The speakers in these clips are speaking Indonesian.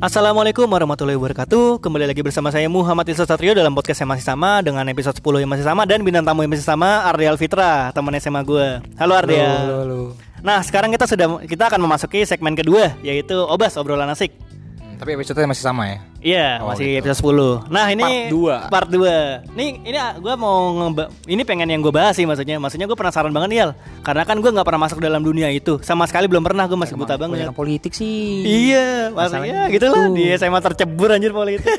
Assalamualaikum warahmatullahi wabarakatuh Kembali lagi bersama saya Muhammad Isa Satrio dalam podcast yang masih sama Dengan episode 10 yang masih sama Dan bintang tamu yang masih sama Ardial Fitra Teman SMA gue Halo Ardial Halo, halo. Nah sekarang kita sudah kita akan memasuki segmen kedua Yaitu Obas Obrolan Asik Hmm, Tapi episode masih sama ya? Iya Oh, masih gitu. episode 10 Nah ini Part dua. Part 2 Nih ini gue mau ngeba- Ini pengen yang gue bahas sih maksudnya Maksudnya gue penasaran banget nih Al Karena kan gue gak pernah masuk dalam dunia itu Sama sekali belum pernah Gue masih buta banget Banyak politik sih. Iya, maksudnya gitu lah di SMA tercebur anjir politik.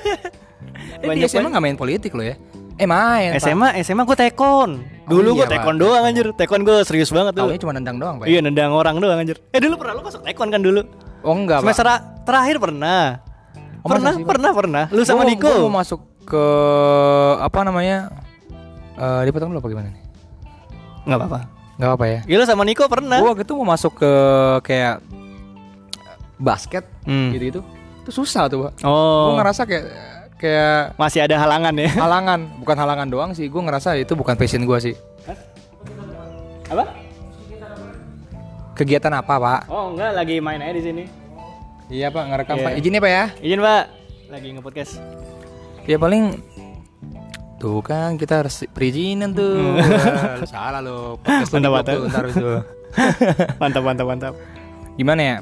Eh, di SMA nggak main politik lo ya? Eh main. Pak. SMA SMA gue tekon. Dulu Oh, gue iya, tekon Pak. doang anjir. Tekon gue serius banget dulu. Taunya cuma nendang doang, Pak. Iya nendang orang doang anjir. Eh dulu pernah lu masuk tekon kan dulu? Oh enggak, Pak. Semester a- terakhir pernah. Oh, pernah, sih, pernah, pernah. Lu sama Gua- gua mau masuk ke apa namanya? Eh dipotong dulu apa gimana nih? Enggak apa-apa. Enggak apa ya. Ya lu sama Niko pernah. Gua waktu itu mau masuk ke kayak basket Hmm. gitu-gitu. Itu susah tuh, Pak. Oh. Gua ngerasa kayak kayak Masih ada halangan ya. halangan, bukan halangan doang sih. Gua ngerasa itu bukan passion gua sih. Apa? Kegiatan apa, Pak? Oh, enggak lagi main aja di sini. Iya, Pak, ngerekam, Iya. Pak. Izin ya, Pak ya. Izin, Pak. Lagi nge-podcast. Ya paling Tuh kan kita harus perizinan tuh. Wah, lu salah lo. Podcast Mantap, mantap. tuh, ntar itu. mantap, mantap, mantap. Gimana ya?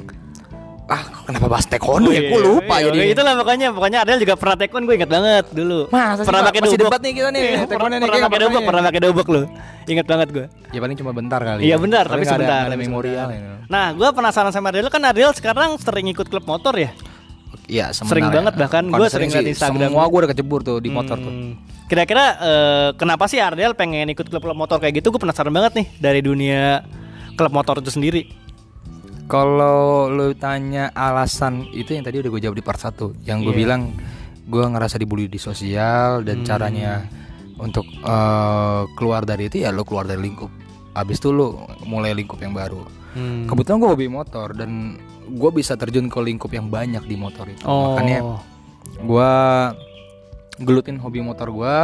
Ah, kenapa bahas taekwondo ya? Iya, Gue lupa iya, jadi. Itulah pokoknya, pokoknya Adel juga pernah tekon gue ingat banget dulu. Masa pernah Pak? pakai dobok. debat nih kita nih, Iya, taekwondo nih, pernah pakai dobok, pernah pakai dobok lu. Ingat banget gue. Ya paling cuma bentar kali. Iya ya. benar, tapi ada- sebentar. ada tapi memorial. ya. Nah, gue penasaran sama Adel kan Adel sekarang sering ikut klub motor ya. Iya, Sering ya. banget bahkan, gua sering sih, liat Instagram. Semua gue udah kecebur tuh di motor tuh. Hmm. Kira-kira eh, kenapa sih Ardel pengen ikut klub motor kayak gitu? Gue penasaran banget nih dari dunia klub motor itu sendiri. Kalau lu tanya alasan itu yang tadi udah gue jawab di part 1 Yang gue Iya. bilang gue ngerasa dibully di sosial dan Hmm. caranya untuk eh, keluar dari itu ya lo keluar dari lingkup Abis itu lo mulai lingkup yang baru Hmm. Kebetulan gue hobi motor dan gue bisa terjun ke lingkup yang banyak di motor itu Oh. Makanya gue gelutin hobi motor gue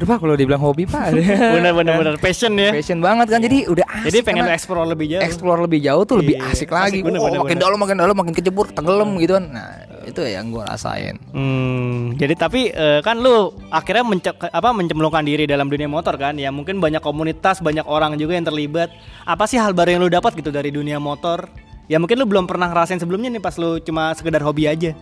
Udah pak kalau dibilang hobi pak bener bener bener passion ya. Passion banget kan jadi udah asik Jadi pengen explore lebih jauh. explore lebih jauh tuh lebih Iya, asik asik lagi. bener, oh, bener, makin dalam makin dalam makin kecebur tenggelam gitu kan. Nah, itu yang gue rasain. Hmm, jadi tapi eh, kan lu akhirnya mence apa mencemplungkan diri dalam dunia motor kan? Ya mungkin banyak komunitas, banyak orang juga yang terlibat. Apa sih hal baru yang lu dapat gitu dari dunia motor? Ya mungkin lu belum pernah ngerasain sebelumnya nih pas lu cuma sekedar hobi aja.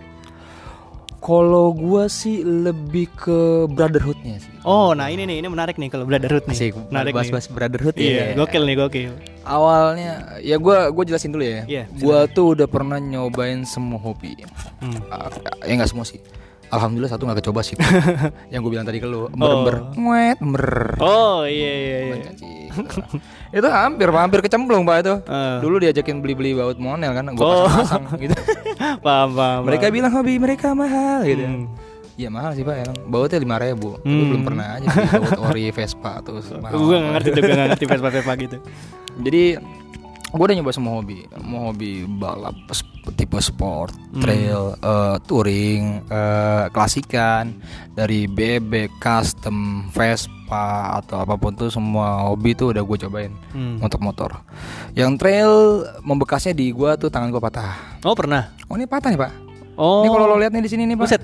Kalau gue sih lebih ke brotherhoodnya sih. Oh, nah ini nih, ini menarik nih kalau brotherhood nih. Asik, menarik nih. bahas-bahas brotherhood Iya, ya. gokil nih, gokil. Awalnya ya gue gue jelasin dulu ya. Iya, Gue tuh udah pernah nyobain semua hobi. Hmm. Ah, ya nggak semua sih. Alhamdulillah satu nggak kecoba sih. yang gue bilang tadi ke lu, ember-ember, ngwet, ember. Oh, iya iya iya. Itu hampir hampir kecemplung pak itu. Eh. Dulu diajakin beli-beli baut monel kan, gue Oh. pasang-pasang gitu. paham, paham. Mereka bilang hobi mereka mahal gitu. Hmm. Iya mahal sih pak, emang bautnya lima ribu. Tapi Hmm. belum pernah aja beli baut ori Vespa mahal. Gue gak ngerti tuh, gue gak ngerti Vespa-Vespa gitu. Jadi gue udah nyoba semua hobi, mau hobi balap tipe sport, Hmm. trail, eh, touring, eh, klasikan, dari bebek, custom, Vespa atau apa pun tuh semua hobi tuh udah gue cobain Hmm. untuk motor. Yang trail membekasnya di gua tuh tangan gua patah. Oh, pernah? Oh ini patah nih pak. Oh. Ini kalau lo lihat nih di sini nih pak. Buset.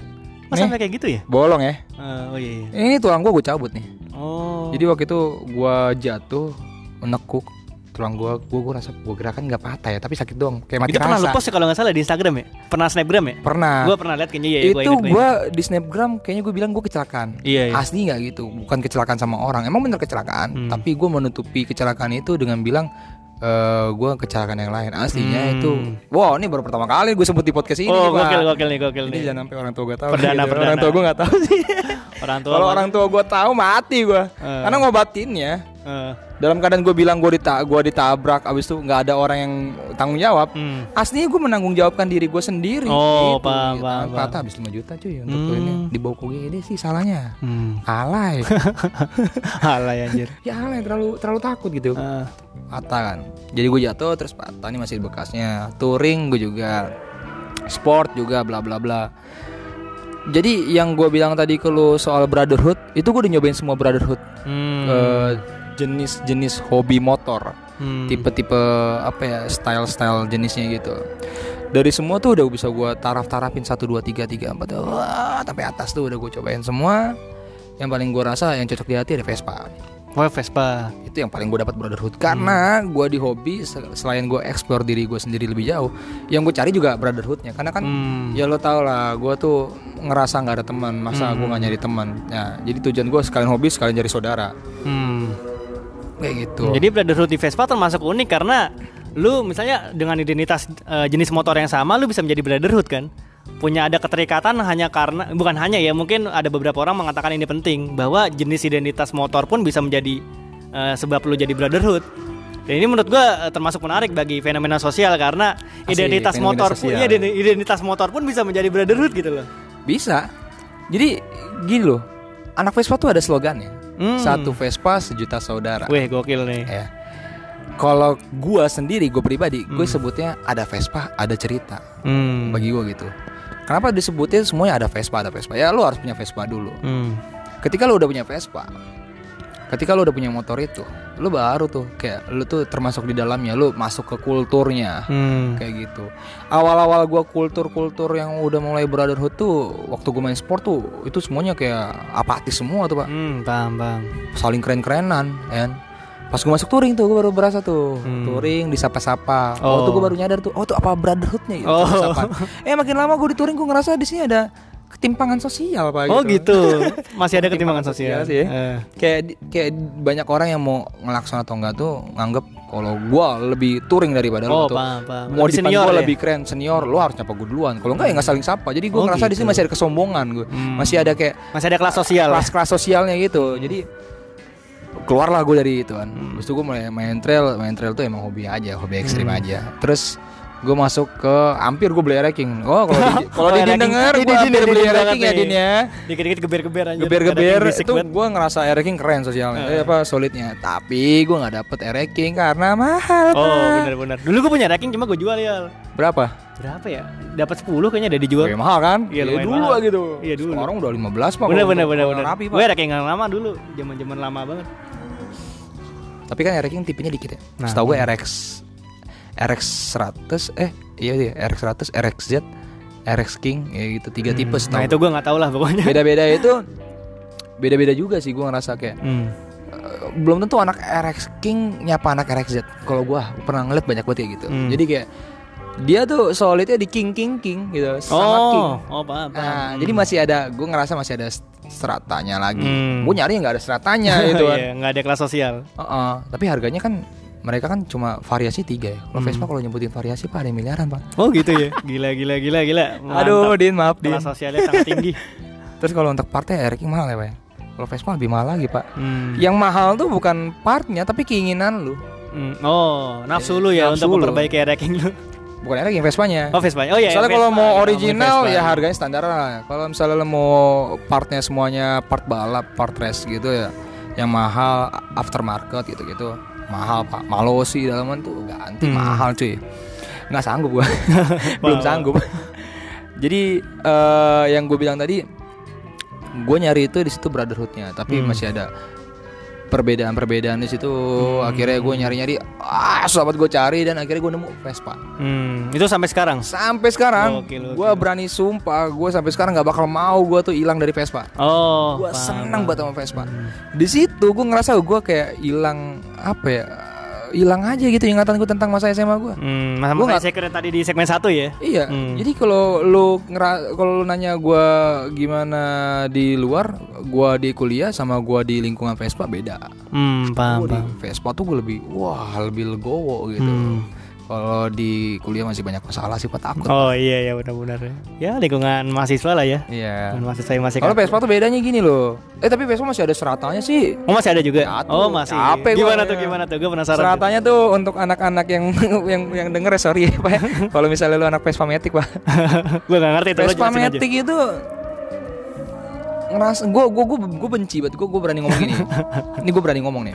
Mas Nih. sampai kayak gitu ya? Bolong ya. Eh, oh iya iya. Ini tulang gua gue cabut nih. Oh. Jadi waktu itu gua jatuh menekuk tulang gua gua gua rasa gua gerakan nggak patah ya tapi sakit doang kayak mati itu pernah rasa. lu post ya kalau nggak salah di Instagram ya? Pernah snapgram ya? Pernah. Gue pernah lihat kayaknya ya. itu gua inget gua di snapgram kayaknya gue bilang gua kecelakaan. Iya, iya. Asli nggak gitu, bukan kecelakaan sama orang. Emang bener kecelakaan, Hmm. tapi gua menutupi kecelakaan itu dengan bilang eh gua kecelakaan yang lain. Aslinya Hmm. itu, wow ini baru pertama kali gue sebut di podcast ini. Oh, gokil gokil nih, gokil nih. jangan sampai orang tua gue tahu. Perdana, gitu. perdana. Orang tua gue nggak tahu sih. Orang tua. Kalau orang tua gue tahu mati gue. Eh. Karena ngobatinnya Eh, dalam keadaan gue bilang gue dita gua ditabrak, abis itu nggak ada orang yang tanggung jawab. hmm. Aslinya gue menanggung jawabkan diri gue sendiri. Oh, gitu. paham, Gitu. paham, Patah habis 5 juta cuy untuk Hmm. ini dibawa ke UGD sih salahnya. Hmm. Alay. Alay anjir. ya alay terlalu terlalu takut gitu. Eh, Patah kan. Jadi gue jatuh terus patah nih masih bekasnya. Touring gue juga sport juga bla bla bla. Jadi yang gue bilang tadi ke lu soal brotherhood itu gue udah nyobain semua brotherhood hmm. Eh, jenis-jenis hobi motor. Hmm. tipe-tipe apa ya style-style jenisnya gitu. Dari semua tuh udah bisa gue taraf-tarafin satu dua tiga tiga empat wah sampai atas tuh udah gue cobain semua. Yang paling gue rasa yang cocok di hati ada Vespa. Oh Vespa. itu yang paling gue dapat brotherhood. Karena gue di hobi sel- selain gue explore diri gue sendiri lebih jauh yang gue cari juga brotherhoodnya. Karena kan Hmm. ya lo tau lah gue tuh ngerasa nggak ada teman masa gue nggak nyari teman. Ya jadi tujuan gue sekalian hobi sekalian cari saudara. Hmm. Kayak gitu Jadi brotherhood di Vespa termasuk unik karena lu misalnya dengan identitas eh, jenis motor yang sama lu bisa menjadi brotherhood kan. Punya ada keterikatan hanya karena bukan hanya ya mungkin ada beberapa orang mengatakan ini penting bahwa jenis identitas motor pun bisa menjadi eh, sebab lu jadi brotherhood. Dan ini menurut gua eh, termasuk menarik bagi fenomena sosial karena Asik, identitas motor pun sosial. ident- identitas motor pun bisa menjadi brotherhood gitu loh. bisa jadi gini loh anak Vespa tuh ada slogannya Hmm. satu Vespa sejuta saudara Wih gokil nih. ya kalau gue sendiri gue pribadi gue Hmm. sebutnya ada Vespa ada cerita Hmm. bagi gue gitu kenapa disebutnya semuanya ada Vespa ada Vespa ya lu harus punya Vespa dulu Hmm. ketika lu udah punya Vespa ketika lu udah punya motor itu lu baru tuh kayak lu tuh termasuk di dalamnya lu masuk ke kulturnya Hmm. kayak gitu awal-awal gua kultur-kultur yang udah mulai brotherhood tuh waktu gua main sport tuh itu semuanya kayak apatis semua tuh pak Hmm, paham, paham. saling keren-kerenan kan pas gue masuk touring tuh gue baru berasa tuh Hmm. touring disapa-sapa Oh. oh. tuh gue baru nyadar tuh oh tuh apa brotherhoodnya gitu Oh. eh makin lama gue di touring gue ngerasa di sini ada ketimpangan sosial pak Oh gitu. Masih ada ketimpangan Ketimpangan sosial sosial sih. Eh. kayak di- kayak banyak orang yang mau ngelakson atau enggak tuh nganggep kalau gua lebih touring daripada Oh, lu tuh paham, paham. mau Lebih di depan senior gua ya? lebih keren senior lu harus nyapa gue duluan kalau enggak ya nggak saling sapa jadi gua Oh, ngerasa di gitu. sini masih ada kesombongan gue Hmm. masih ada kayak Masih ada kelas sosial. ya? kelas-kelas sosialnya gitu jadi keluarlah gue dari itu kan Hmm. Itu gue mulai main trail main trail tuh emang hobi aja hobi ekstrim Hmm. aja terus gue masuk ke hampir gue beli ranking oh kalau di, kalau Oh, ranking. denger gue hampir beli ranking ya. Din ya Dikit-dikit geber-geber anjir. geber-geber itu gue ngerasa ranking keren sosialnya Eh. eh, apa solidnya tapi gue nggak dapet ranking karena mahal Oh, benar-benar. Dulu gue punya ranking cuma gue jual ya. berapa Berapa ya? Dapat 10 kayaknya ada dijual. Wih, mahal kan Iya, Ya, dulu mahal. gitu Iya, dulu. sekarang udah 15 pak Bener bener bener bener. Gue ranking yang lama dulu, zaman-zaman lama banget. tapi kan ranking tipenya dikit ya Nah, setahu gue RX RX 100 eh iya iya RX 100 RXZ RX King ya gitu tiga Hmm, tipe Nah, itu gue nggak tahu lah pokoknya. beda-beda itu beda-beda juga sih gue ngerasa kayak Hmm. eh, belum tentu anak RX King nyapa anak RXZ kalau gue pernah ngeliat banyak banget ya gitu Hmm. jadi kayak dia tuh solidnya di King King King gitu sama King Oh, oh paham, paham. Nah, Hmm. jadi masih ada, gue ngerasa masih ada seratanya lagi. Hmm. Gue nyari nggak ada seratanya gitu kan. Iya, nggak ada kelas sosial. Heeh, tapi harganya kan mereka kan cuma variasi tiga ya. Kalau Hmm. Vespa kalau nyebutin variasi pak ada yang miliaran pak. Oh gitu ya. Gila gila gila gila. Aduh, Mantap. Din maaf Din. kelas sosialnya sangat tinggi. Terus kalau untuk partnya ranking mahal ya pak. ya? Kalau Vespa lebih mahal lagi pak. Hmm. Yang mahal tuh bukan partnya tapi keinginan lu. Hmm. Oh, nafsu lu ya Nafsu untuk lu. memperbaiki ranking lu. Bukan ranking Vespanya. Oh, Vespa. Oh iya. Soalnya kalau mau Iya, original ya harganya standar lah. Kalau misalnya lo mau partnya semuanya part balap, part race gitu ya, yang mahal aftermarket gitu-gitu, mahal pak. Malo sih dalaman tuh ganti Hmm. mahal cuy. Nggak sanggup gua, belum sanggup. Jadi eh, yang gue bilang tadi, gue nyari itu di situ brotherhoodnya, tapi Hmm. masih ada perbedaan-perbedaan di situ. Hmm. Akhirnya gue nyari-nyari, ah sahabat gue cari dan akhirnya gue nemu Vespa. Hmm, itu sampai sekarang. Sampai sekarang, gue berani sumpah, gue sampai sekarang nggak bakal mau gue tuh hilang dari Vespa. Oh, Gue seneng paham. banget sama Vespa. Di situ gue ngerasa gue kayak hilang apa ya, hilang aja gitu ingatan gue tentang masa SMA gue. Hmm, masa makanya nggak- saya tadi di segmen satu ya. Iya, Hmm. jadi kalau lu ngera kalau lu nanya gue gimana di luar, gue di kuliah sama gue di lingkungan Vespa beda. Hmm, paham, Gua di paham. Vespa tuh gue lebih wah lebih legowo gitu. Hmm. Kalau di kuliah masih banyak masalah sih, takut. Oh iya ya benar-benar. Ya lingkungan mahasiswa lah ya. Iya. Lingkungan mahasiswa yang masih Kalau kaku. Vespa tuh bedanya gini loh. Eh tapi Vespa masih ada seratanya sih. Oh masih ada juga. Ya, tuh. oh masih. Capek gua gimana ya. tuh gimana tuh? Gue penasaran. tuh. Seratannya tuh untuk anak-anak yang yang yang denger ya sorry ya Pak. ya. Kalau misalnya lu anak Vespa Matic Pak. gue gak ngerti itu. Vespa aja. Matic itu ngeras gue gue gue gue benci banget gue gue berani ngomong gini. Ini gue berani ngomong nih.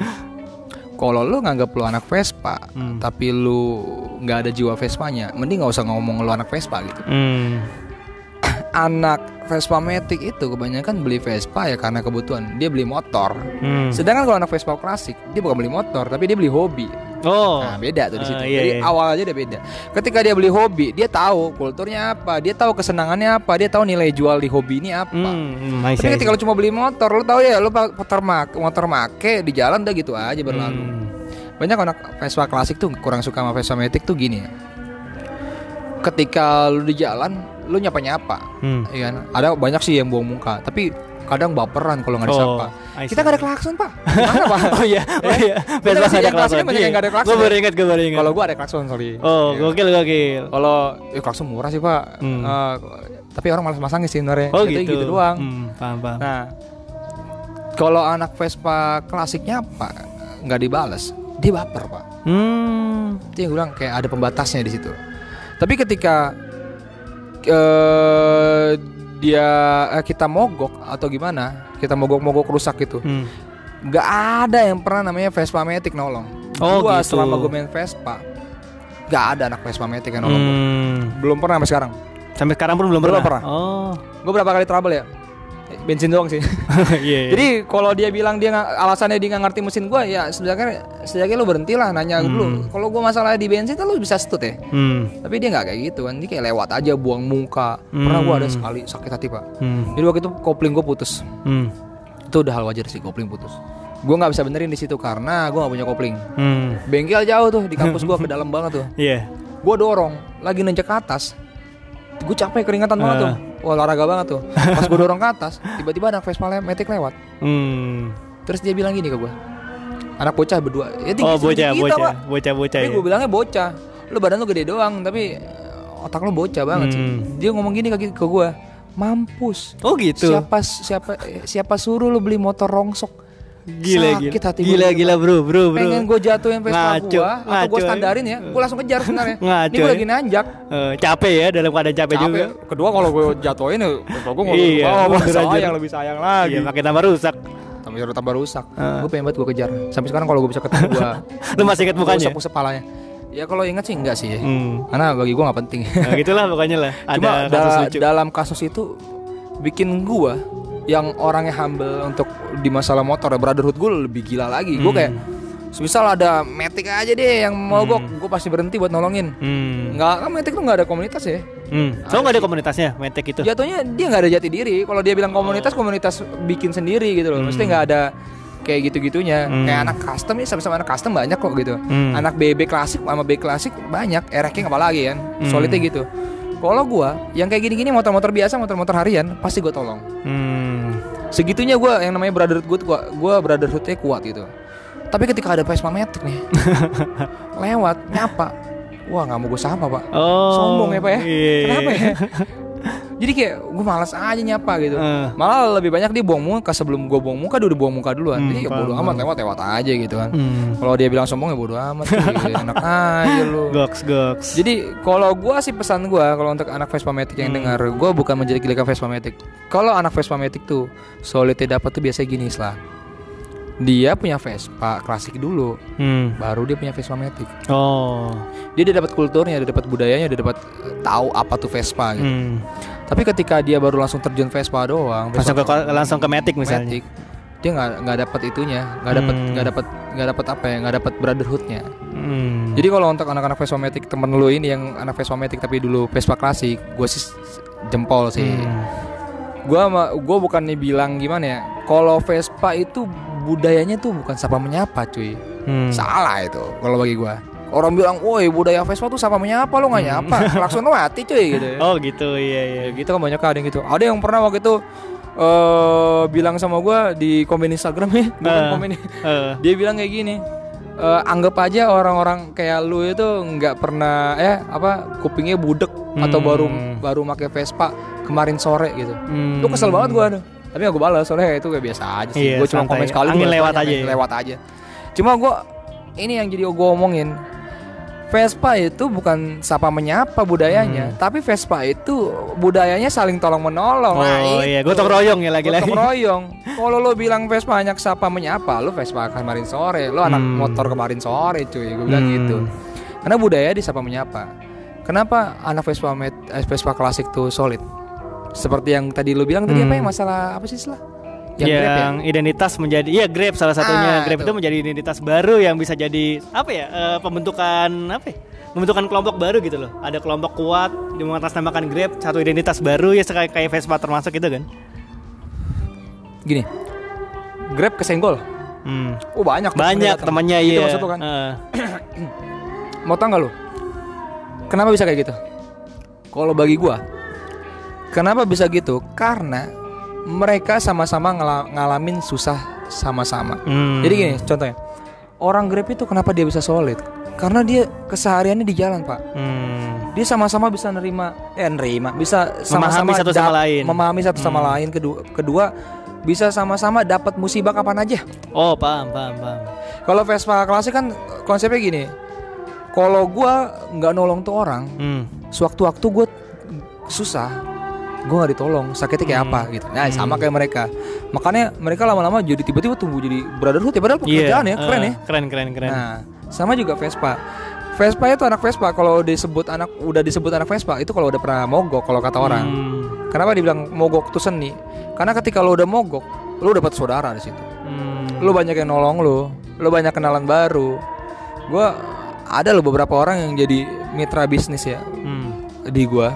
Kalau lu nganggap lu anak Vespa, Hmm. tapi lu nggak ada jiwa Vespanya, mending nggak usah ngomong lu anak Vespa gitu. Hmm. Anak Vespa Matic itu kebanyakan beli Vespa ya karena kebutuhan. Dia beli motor. Hmm. Sedangkan kalau anak Vespa klasik, dia bukan beli motor, tapi dia beli hobi. Oh. Nah, beda tuh di situ. iya, Jadi iya. awal aja udah beda. Ketika dia beli hobi, dia tahu kulturnya apa, dia tahu kesenangannya apa, dia tahu nilai jual di hobi ini apa. See, Tapi I ketika see. lu cuma beli motor, lu tahu ya, lu motor make, motor make di jalan udah gitu aja berlalu. Hmm. Banyak anak Vespa klasik tuh kurang suka sama Vespa Matic tuh gini ya. Ketika lu di jalan, lu nyapa-nyapa. Hmm. Iya kan? Ada banyak sih yang buang muka, tapi kadang baperan kalau nggak disapa. Oh. Kita nggak ada klakson, Pak. Gimana, Pak? Oh iya, oh iya. Ada klakson. banyak yang nggak ada klakson Gue ya. baru ingat, gue baru ingat. Kalau gua ada klakson, sorry. Oh, Iya. gokil gokil. Kalau ya klakson murah sih, Pak. Hmm. Eh, tapi orang malas masangin sih sebenarnya. Oh gitu. gitu doang. Hmm, paham paham. Nah, kalau anak Vespa klasiknya Pak nggak dibales, dia baper, Pak. Hmm. Itu yang gue bilang kayak ada pembatasnya di situ. Tapi ketika eh dia eh, kita mogok atau gimana, kita mogok-mogok rusak gitu, Hmm. nggak ada yang pernah namanya Vespa Matic nolong. Oh, gua gitu. selama gue main Vespa, nggak ada anak Vespa Matic yang nolong. gua. Hmm. Belum pernah sampai sekarang. Sampai sekarang pun belum Belum pernah. pernah. Oh. Gue berapa kali trouble ya? Bensin doang sih. Iya. iya. Jadi kalau dia bilang dia alasannya dia nggak ngerti mesin gua ya setidaknya setidaknya lu berhentilah nanya Hmm. dulu. Kalau gua masalah di bensin tuh lu bisa stut ya. Hmm. Tapi dia nggak kayak gitu kan. Dia kayak lewat aja buang muka. Pernah gua ada sekali sakit hati, Pak. Hmm. Jadi waktu itu kopling gua putus. Hmm. Itu udah hal wajar sih kopling putus. Gua nggak bisa benerin di situ karena gua nggak punya kopling. Hmm. Bengkel jauh tuh di kampus gua ke dalam banget tuh. Iya. Gua dorong, lagi nanjak ke atas. Gue capek keringatan banget Ah. tuh. Wah, olahraga banget tuh. Pas gua dorong ke atas, tiba-tiba anak Vespa Matic lewat. Hmm. Terus dia bilang gini ke gue Anak bocah berdua ya, tinggi Oh bocah kita, bocah Pak. bocah bocah Tapi ya. gue bilangnya bocah Lu badan lu gede doang Tapi eh, otak lu bocah banget sih Hmm. Dia ngomong gini ke, ke gue Mampus Oh gitu. Siapa siapa siapa suruh lu beli motor rongsok Gila Sakit gila. hati Gila gua gila bro bro bro. Pengen gue jatuhin Vespa Ngaco, gue Atau gue ngaco, standarin ya Gue langsung kejar sebenarnya Ngaco, Ini gue ya. lagi nanjak Eh, capek ya dalam keadaan capek, juga. Capek. Kedua kalau gue jatuhin Vespa gue Iya, oh, sayang lebih sayang lagi Iya makin tambah rusak. Tambah tambah rusak Ah. Gue pengen banget gue kejar Sampai sekarang kalau gue bisa ketemu gue Lu masih ingat mukanya? Usap-usap palanya. Ya kalau ingat sih enggak sih. Hmm. Karena bagi gua nggak penting. Nah, gitulah pokoknya lah. Cuma Ada kasus da- lucu. dalam kasus itu bikin gua yang orangnya humble untuk di masalah motor ya brotherhood gue lebih gila lagi. Gue Hmm. kayak Semisal ada Matic aja deh yang mogok, gue pasti berhenti buat nolongin. Hmm. Nggak, kan Matic tuh nggak ada komunitas ya. Hmm. So nggak ada komunitasnya Metek itu. Jatuhnya dia nggak ada jati diri. Kalau dia bilang komunitas, komunitas bikin sendiri gitu loh. Mesti nggak ada kayak gitu-gitunya. Hmm. Kayak anak custom ya sama-sama anak custom banyak kok gitu. Hmm. Anak BB klasik sama B klasik banyak. RX apalagi kan. Hmm. Solidnya gitu. Kalau gua yang kayak gini-gini motor-motor biasa, motor-motor harian pasti gua tolong. Hmm. Segitunya gua yang namanya brotherhood gua, gua brotherhoodnya kuat gitu. Tapi ketika ada Vespa Matic nih lewat nyapa, wah nggak mau gue sapa pak. Oh. Sombong ya pak ya. Iya. Kenapa ya? Jadi kayak gue malas aja nyapa gitu. Eh. Malah lebih banyak dia buang muka sebelum gue buang muka dia udah buang muka duluan. Hmm, Jadi ya bodo amat lewat lewat aja gitu kan. Hmm. Kalau dia bilang sombong ya bodo amat. cuy. Enak aja lu. Goks goks. Jadi kalau gua sih pesan gua kalau untuk anak Vespa Matic yang Hmm. dengar, gua bukan menjadi gilikan Vespa Matic. Kalau anak Vespa Matic tuh solidnya dapat tuh biasa gini lah. Dia punya Vespa klasik dulu, Hmm. baru dia punya Vespa Matic. Oh. Dia udah dapat kulturnya, udah dapat budayanya, udah dapat eh, tahu apa tuh Vespa gitu. Hmm. Tapi ketika dia baru langsung terjun Vespa doang, Langsung ke langsung ke Metik misalnya. Matic, dia nggak nggak dapat itunya, nggak dapat Hmm. nggak dapat nggak dapat apa ya, nggak dapat brotherhoodnya. Hmm. Jadi kalau untuk anak-anak Vespa Matic temen lu ini yang anak Vespa Matic tapi dulu Vespa klasik, gue sih jempol sih. Hmm. Gua bukan nih bilang gimana ya. Kalau Vespa itu budayanya tuh bukan sapa menyapa, cuy. Hmm. Salah itu kalau bagi gua. Orang bilang, "Woi, budaya Vespa tuh sapa menyapa, lo nggak nyapa, klakson lu mati cuy." gitu. ya. Oh gitu iya iya. Ya gitu kan banyak ada yang gitu. Ada yang pernah waktu itu eh bilang sama gua di komen Instagram ya, bukan Eh. komen Eh. dia bilang kayak gini "Eh, anggap aja orang-orang kayak lu itu nggak pernah eh apa kupingnya budek atau Hmm. baru baru pakai Vespa kemarin sore gitu Hmm. itu kesel banget gua tuh tapi aku balas soalnya itu kayak biasa aja sih Iya, gua cuma komen sekali Angin lewat aja ya. lewat aja cuma gua ini yang jadi gua omongin Vespa itu bukan sapa menyapa budayanya, tapi Vespa itu budayanya saling tolong menolong. Hmm. Nah, Oh itu. iya, gotong royong ya lagi-lagi. Gotong royong. Kalau lo bilang Vespa hanya sapa menyapa, lo Vespa kemarin sore, lo anak Hmm. motor kemarin sore, cuy. Gue bilang Hmm. gitu. Karena budaya di sapa menyapa. Kenapa anak Vespa met, eh, Vespa klasik tuh solid? Seperti yang tadi lo bilang tadi Hmm. apa yang masalah apa sih setelah? Yang yang, Grab ya? identitas menjadi iya Grab salah satunya Ah, Grab itu. itu menjadi identitas baru yang bisa jadi apa ya eh, pembentukan apa ya? pembentukan kelompok baru gitu loh ada kelompok kuat di mengatasnamakan Grab satu identitas baru ya kayak kayak Vespa termasuk itu kan Gini. Grab kesenggol. hmm. Oh banyak banyak temannya Itu iya kan. Eh, Mau tau gak lu? Kenapa bisa kayak gitu? Kalau bagi gua, kenapa bisa gitu? Karena mereka sama-sama ngala- ngalamin susah sama-sama. hmm. Jadi gini, contohnya, orang Grab itu kenapa dia bisa solid? Karena dia kesehariannya di jalan, Pak. Hmm. Dia sama-sama bisa nerima, eh nerima, bisa sama-sama Memahami satu sama lain. memahami satu sama Hmm. lain. Kedua, kedua bisa sama-sama dapat musibah kapan aja. oh paham paham paham Kalau Vespa klasik kan konsepnya gini. Kalau gua nggak nolong tuh orang, hmm. sewaktu-waktu gue susah gue nggak ditolong sakitnya kayak Hmm. apa gitu. Nah sama kayak mereka. Makanya mereka lama-lama jadi tiba-tiba tumbuh jadi brotherhood ya padahal pekerjaan ya Iya, keren eh, ya. keren keren keren. Nah sama juga Vespa. Vespa itu anak Vespa. Kalau disebut anak udah disebut anak Vespa itu kalau udah pernah mogok kalau kata orang. Hmm. kenapa dibilang mogok tuh seni? Karena ketika lo udah mogok lo dapat saudara di situ. Hmm. lo banyak yang nolong lo lo banyak kenalan baru. Gue ada lo beberapa orang yang jadi mitra bisnis ya. Hmm. di gua.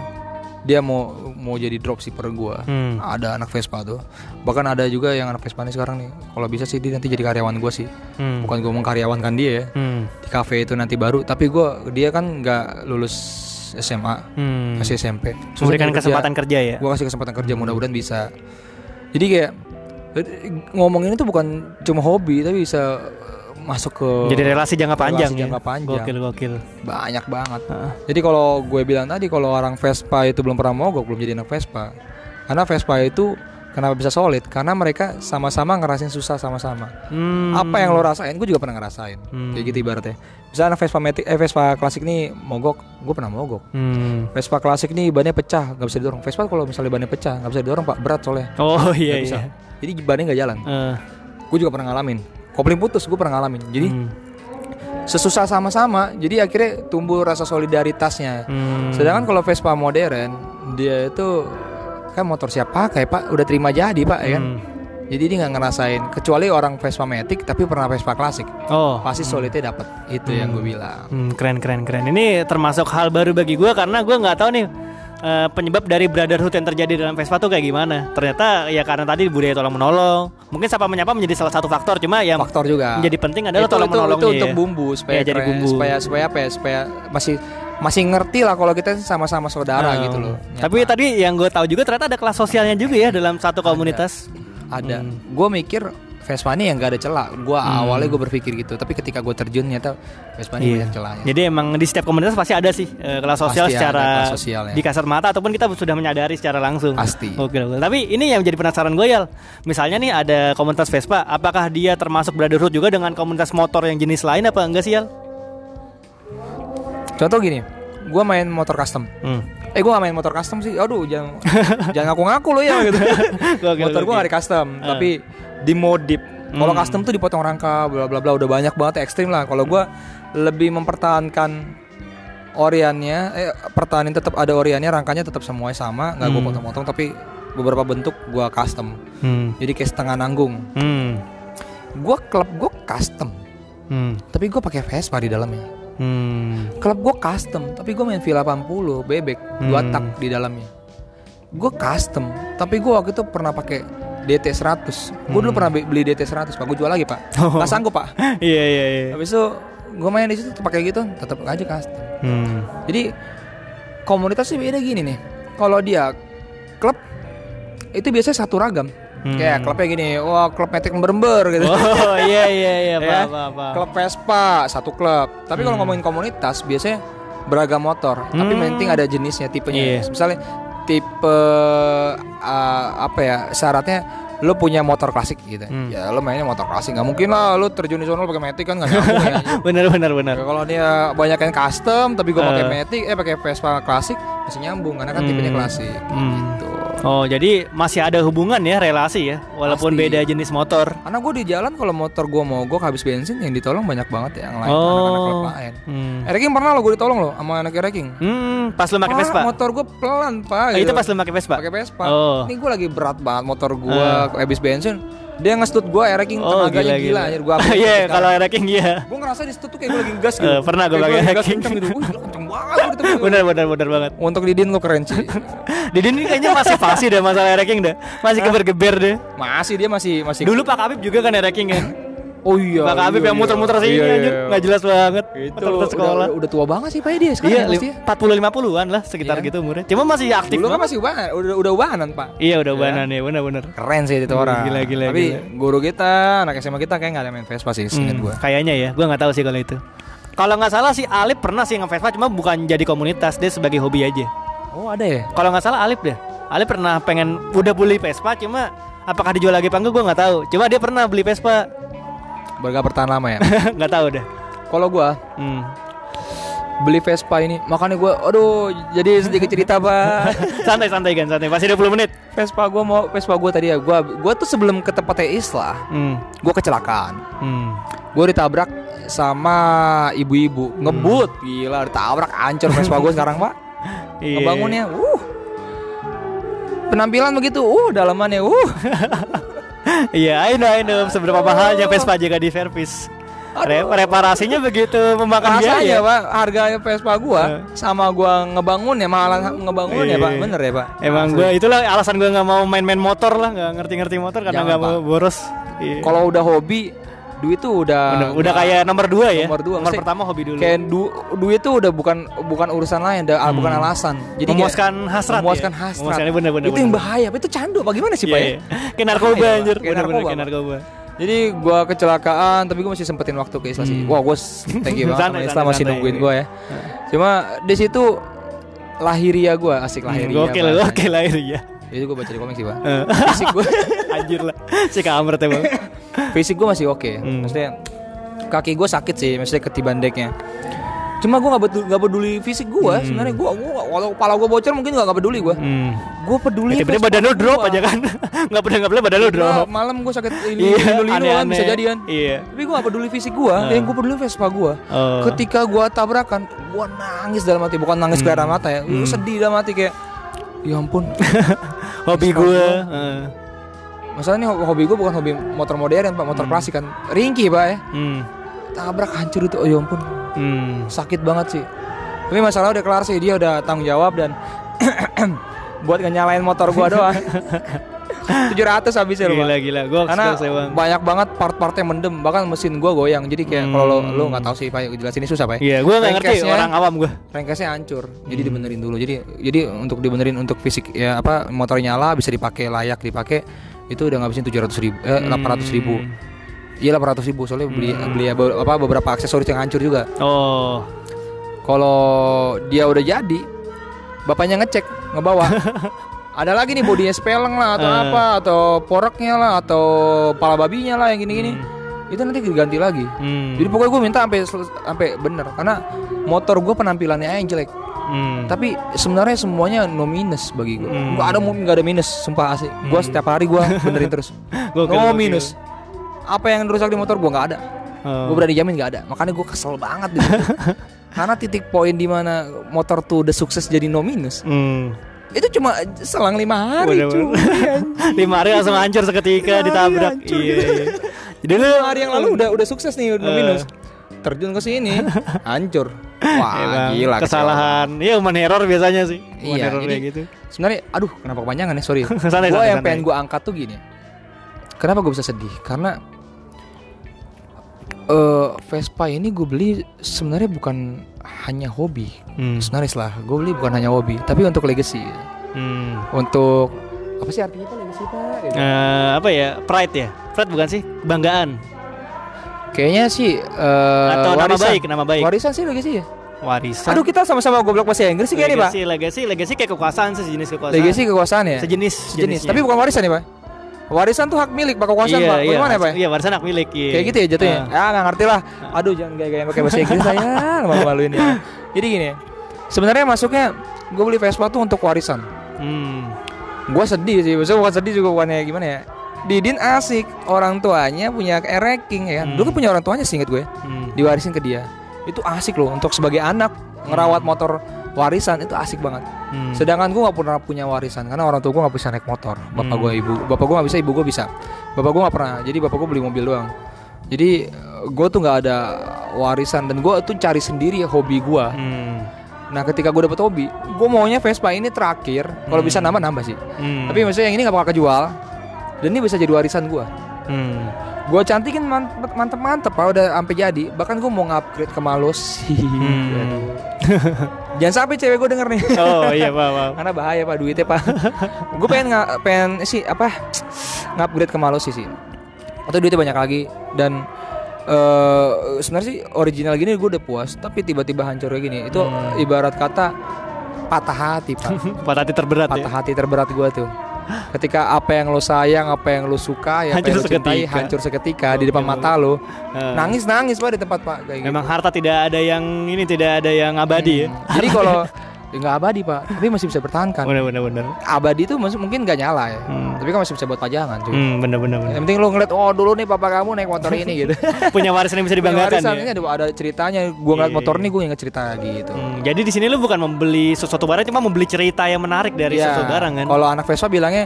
Dia mau mau jadi dropshipper gua Hmm. ada anak Vespa tuh bahkan ada juga yang anak Vespa nih sekarang nih kalau bisa sih dia nanti jadi karyawan gua sih Hmm. bukan gua mau karyawankan dia ya Hmm. di cafe itu nanti baru tapi gua dia kan nggak lulus SMA Hmm. masih SMP Susah memberikan nyari kerja. kesempatan kerja ya gua kasih kesempatan kerja mudah-mudahan bisa jadi kayak eh, ngomongin itu bukan cuma hobi tapi bisa masuk ke jadi relasi jangka relasi panjang jangka ya panjang. gokil gokil banyak banget Heeh. jadi kalau gue bilang tadi kalau orang Vespa itu belum pernah mogok belum jadi anak Vespa. Karena Vespa itu kenapa bisa solid? Karena mereka sama-sama ngerasain susah sama-sama. Hmm. Apa yang lo rasain, gue juga pernah ngerasain. Hmm. Kayak gitu ibaratnya. Misalnya anak Vespa Matic, eh Vespa klasik nih mogok, gue pernah mogok. Hmm. Vespa klasik nih bannya pecah, nggak bisa didorong. Vespa kalau misalnya bannya pecah, nggak bisa didorong pak, berat soalnya. oh iya Nggak bisa. iya Jadi bannya nggak jalan. Eh, Gue juga pernah ngalamin. Kopling putus, gue pernah ngalamin. Jadi hmm. sesusah sama-sama, jadi akhirnya tumbuh rasa solidaritasnya. Hmm. Sedangkan kalau Vespa modern dia itu kan motor siap pakai pak, udah terima jadi pak ya kan. Hmm. Jadi dia nggak ngerasain kecuali orang Vespa Matic tapi pernah Vespa klasik oh pasti solidnya dapat itu yang gue bilang. Hmm, keren keren keren. Ini termasuk hal baru bagi gue karena gue nggak tahu nih eh, penyebab dari brotherhood yang terjadi dalam Vespa tuh kayak gimana. Ternyata ya karena tadi budaya tolong menolong. Mungkin sapa menyapa menjadi salah satu faktor. Cuma yang Faktor juga. menjadi penting adalah itu, tolong itu, menolongnya. itu ya. untuk bumbu supaya Ya, jadi keren, bumbu. supaya supaya apa ya supaya masih masih ngerti lah kalau kita sama-sama saudara Hmm. gitu loh. Tapi Nyata. tadi yang gue tahu juga ternyata ada kelas sosialnya juga ya dalam satu komunitas. ada. Hmm. Gue mikir Vespa ini yang gak ada celah. Gue awalnya gue berpikir gitu, tapi ketika gue terjun ternyata Vespa ini Iya. banyak celahnya. Jadi emang di setiap komunitas pasti ada sih eh, kelas sosial Pasti ada secara kelas sosialnya. di kasat mata ataupun kita sudah menyadari secara langsung. Pasti. Oke, oke. Tapi ini yang menjadi penasaran gue Yal. Misalnya nih ada komunitas Vespa, apakah dia termasuk brotherhood juga dengan komunitas motor yang jenis lain apa enggak sih Yal? Contoh gini, gue main motor custom. Hmm. Eh gue gak main motor custom sih. Aduh jangan jangan ngaku-ngaku lo ya gitu. Motor gue gak di custom, Eh. tapi dimodif. Kalau Hmm. custom tuh dipotong rangka, bla bla bla udah banyak banget ekstrim lah. Kalau gue lebih mempertahankan oriannya, eh pertahanin tetap ada oriannya, rangkanya tetap semuanya sama, nggak gue Hmm. potong-potong, tapi beberapa bentuk gue custom. Hmm. Jadi kayak setengah nanggung. Hmm. Gue klub gue custom, Hmm. tapi gue pakai Vespa di dalamnya. Hmm. Klub gue custom, tapi gue main V80 bebek dua Hmm. tak di dalamnya. Gue custom, tapi gue waktu itu pernah pakai DT 100. Gue dulu Hmm. pernah be- beli DT 100, pak. Gue jual lagi pak. Oh. Gak sanggup pak. Iya iya iya. Habis itu gue main di situ pakai gitu, tetap aja custom. Hmm. Jadi komunitas sih beda gini nih. Kalau dia klub itu biasanya satu ragam. Hmm. Kayak klubnya gini, wah klub metik lember-lember gitu. Oh iya iya iya, Ya, paham paham, paham. klub Vespa satu klub. Tapi kalau Hmm. ngomongin komunitas biasanya beragam motor, tapi Hmm. penting ada jenisnya, tipenya. Iya. Misalnya tipe uh, apa ya syaratnya lo punya motor klasik gitu. Hmm. Ya lo mainnya motor klasik nggak mungkin lah lo terjun di sono pakai metik kan nggak nyambung ya. Bener bener bener. Ya, Kalau dia banyak yang custom tapi gue pakai Eh. metik eh pakai Vespa klasik masih nyambung karena kan tipenya Hmm. klasik Hmm. gitu. Oh, jadi masih ada hubungan ya relasi ya, walaupun Pasti. beda jenis motor. Karena gue di jalan kalau motor gue mogok habis bensin yang ditolong banyak banget ya yang lain Oh. anak-anak klub lain. Hmm. Ereking pernah lo gue ditolong lo sama anak Ereking. Hmm, pas lu pakai Pak, Vespa. motor gue pelan pak. Oh, itu pas lu pakai Vespa. pakai Vespa. Oh. Ini gue lagi berat banget motor gue habis bensin. Dia nge-stut gue Ereking Oh, tenaganya gila, gila, anjir gue Iya, kalau ranking iya. gue ngerasa di stut tuh kayak gue lagi gas gitu. Eh, pernah gua Kayak pakai Ereking. kenceng gitu. Kenceng banget gua. Benar benar benar banget. Untuk Didin lo keren sih. Didin ini kayaknya masih fasih deh masalah ranking deh. Masih geber-geber deh. Masih dia masih masih Dulu Pak Habib juga kan ranking kan. Oh iya. Pak Habib iya, yang iya. muter-muter sini Iya, iya, anjir, iya. jelas banget. Itu Muter-muter sekolah. Udah, udah tua banget sih Pak dia sekarang Iya, ya, pasti ya. 40 50-an lah sekitar Iya. gitu umurnya. Cuma masih aktif. Dulu kan masih ubahan, udah udah ubahanan Pak. Iya, udah banan ya, benar-benar. Keren sih itu orang. gila, gila, Tapi gila. guru kita, anak SMA kita kayak nggak ada main Vespa sih, Hmm, gua. Kayaknya ya, gua nggak tahu sih kalau itu. Kalau nggak salah sih Alip pernah sih nge-Vespa cuma bukan jadi komunitas, dia sebagai hobi aja. Oh ada ya? Kalau nggak salah Alip deh. Alip pernah pengen udah beli Vespa cuma apakah dijual lagi apa enggak gua nggak tahu. Cuma dia pernah beli Vespa, Bergak bertahan lama ya. nggak tahu deh. Kalau gua Hmm. beli Vespa ini, makanya gua, aduh, jadi sedikit cerita Pak. santai santai kan santai masih 20 menit Vespa gua mau Vespa gua tadi ya, gua gua tuh sebelum ke tempatnya Islah, hmm. gua kecelakaan. Hmm. Gue ditabrak sama ibu-ibu ngebut gila ditabrak hancur Vespa gue sekarang pak Iya. ngebangunnya uh penampilan begitu uh dalamannya uh iya I know I know. Seberapa mahalnya Vespa jika di servis. Re- reparasinya begitu memakan rasanya biaya. pak. Harganya Vespa gua Eh. sama gua ngebangun ya malah ngebangun ya Iya. pak. bener ya pak? Emang Asli. gue itulah alasan gue nggak mau main-main motor lah nggak ngerti-ngerti motor karena nggak mau boros. Iya. kalau udah hobi duit tuh udah udah, udah kayak nomor dua ya Nomor dua, nomor maksudnya pertama hobi dulu kayak du, duit tuh udah bukan bukan urusan lain udah bukan alasan jadi kayak memuaskan hasrat memuaskan ya? hasrat memuaskan bener-bener itu yang bahaya itu candu bagaimana sih Iya, pak ya iya. kayak narkoba anjir Kayak narkoba, kayak Jadi gua kecelakaan tapi gua masih sempetin waktu ke Isla sih. Hmm. Wah, gua thank you banget sama masih nungguin gua ya. Cuma di situ lahiria gua asik lahiria. Hmm, gokil Pak. gokil lah itu ya Itu gua baca di komik sih, Pak. Eh. Fisik gua anjir lah si kamar teh bang fisik gua masih oke. Hmm. Maksudnya kaki gua sakit sih, maksudnya ketiban deknya. Cuma gua nggak peduli, peduli fisik gua. Hmm. Sebenarnya gua, gua walau kepala gua bocor mungkin nggak peduli gua. hmm. Gua peduli. Vespa badan lu drop gua. aja kan nggak pernah nggak boleh badan lu Nah, drop malam gua sakit ini Iya, linu kan aneh-aneh. bisa jadian. iya Tapi gue gak peduli fisik gue Ah. Yang gue peduli Vespa gue Oh. Ketika gue tabrakan Gue nangis dalam hati Bukan nangis Hmm. mata ya Gue sedih dalam hati kayak Ya ampun hobi gue. Masalahnya ho- hobi gue bukan hobi motor modern pak. Motor klasik kan. Ringki pak ya. Hmm. Tabrak hancur itu. Oh ya ampun. Hmm. Sakit banget sih. Tapi masalah udah kelar sih. Dia udah tanggung jawab dan Buat nyalain motor gue doang. 700 habisnya loh gila gila. Gue karena banyak banget part-partnya mendem. Bahkan mesin gua goyang. Jadi kayak kalau lo lo nggak tahu sih pak jelasin ini susah pak ya? iya gue nggak ngerti. Orang awam gue Crankcase-nya hancur. Jadi dibenerin dulu. Jadi jadi untuk dibenerin untuk fisik ya apa motor nyala bisa dipakai layak dipakai itu udah ngabisin tujuh ratus ribu eh delapan ratus ribu. Iya delapan ratus ribu soalnya beli beli be- apa beberapa aksesoris yang hancur juga. Oh. Kalau dia udah jadi bapaknya ngecek ngebawa. Ada lagi nih bodinya speleng lah atau Eh. apa atau poreknya lah atau pala babinya lah yang gini-gini. Itu nanti diganti lagi. Hmm. jadi pokoknya gue minta sampai sampai bener. Karena motor gue penampilannya aja yang jelek hmm. tapi sebenarnya semuanya no minus bagi gue Hmm. nggak ada nggak ada minus sumpah asli gue setiap hari gue benerin terus Gokil, no gokil. minus apa yang rusak di motor gue nggak ada Oh. gue berani jamin nggak ada makanya gue kesel banget di karena titik poin di mana motor tuh udah sukses jadi no minus Hmm. itu cuma selang lima hari cuy lima hari langsung hancur seketika ditabrak hancur. iya, iya. jadi lu lima hari yang lalu udah udah sukses nih no Eh. minus terjun ke sini hancur wah Emang gila kesalahan. Ya human error biasanya sih. Human Iya, error jadi- kayak gitu. sebenarnya aduh kenapa kepanjangan ya? Sorry. Santai, gue santai, yang santai. pengen gue angkat tuh gini. Kenapa gue bisa sedih? Karena eh Vespa ini gue beli sebenarnya bukan hanya hobi. Hmm. sebenarnya lah gue beli bukan hanya hobi tapi untuk legacy. Hmm. untuk apa sih artinya itu legacy pak. Eh, apa ya? Pride ya? Pride bukan sih? Kebanggaan kayaknya sih eh, atau nama warisan. baik nama baik warisan sih legacy ya warisan aduh kita sama-sama goblok bahasa Inggris sih kayaknya pak legacy legacy legacy kayak kekuasaan sejenis kekuasaan legacy kekuasaan ya sejenis sejenis jenisnya. tapi bukan warisan ya pak warisan tuh hak milik pak kekuasaan iya, pak iya, bagaimana ya pak iya warisan hak milik iya. Kayak gitu ya jatuhnya. Ah. Ah nggak ngerti lah. Aduh jangan gaya-gaya pakai bahasa Inggris saya malu-maluin ya. Jadi gini, sebenarnya masuknya gue beli Vespa tuh untuk warisan. Hmm. Gue sedih sih, maksudnya bukan sedih juga bukannya gimana ya. Didin asik, orang tuanya punya ranking ya. kan. Dulu kan punya orang tuanya sih inget gue, Hmm. diwarisin ke dia. Itu asik loh untuk sebagai anak ngerawat motor warisan itu asik banget. Hmm. Sedangkan gue gak pernah punya warisan karena orang tua gue gak bisa naik motor. Bapak gue ibu, bapak gue gak bisa, ibu gue bisa. Bapak gue gak pernah. Jadi bapak gue beli mobil doang. Jadi gue tuh nggak ada warisan dan gue tuh cari sendiri hobi gue. Hmm. Nah ketika gue dapet hobi, gue maunya Vespa ini terakhir. Kalau bisa nambah nambah sih. Hmm. Tapi maksudnya yang ini gak bakal kejual. Dan ini bisa jadi warisan gue. Hmm. Gue cantikin mantep mantep mantep pak udah sampai jadi. Bahkan gue mau ngupgrade ke Malos. Hmm. Jangan sampai cewek gue denger nih. Oh iya pak, pak. Karena bahaya pak duitnya pak. gue pengen nggak pengen sih apa ngupgrade ke Malos sih. Atau duitnya banyak lagi dan eh sebenarnya sih original gini gue udah puas. Tapi tiba-tiba hancur kayak gini itu ibarat kata patah hati pak. Patah hati terberat patah ya. hati terberat gue tuh. Ketika apa yang lo sayang, apa yang lo suka, ya apa Hancur yang lo cintai seketika. hancur seketika di depan mata lo. Eh. Nangis nangis pak di tempat pak kayak gitu. Memang harta tidak ada yang ini tidak ada yang abadi ya. Jadi kalau ya nggak abadi pak, tapi masih bisa bertahankan. Bener bener bener. Abadi itu masih mungkin nggak nyala ya, Hmm. tapi kan masih bisa buat pajangan. Cuy. Hmm, bener bener bener. Yang penting lo ngeliat, oh dulu nih papa kamu naik motor ini gitu. Punya warisan yang bisa Punya dibanggakan warisan, ya. ini ada, ada ceritanya. Gue ngeliat Iya, motor iya. ini gue inget cerita gitu. Hmm, jadi di sini lu bukan membeli sesuatu barang cuma membeli cerita yang menarik dari Iya, sesuatu barang kan. Kalau anak Vespa bilangnya,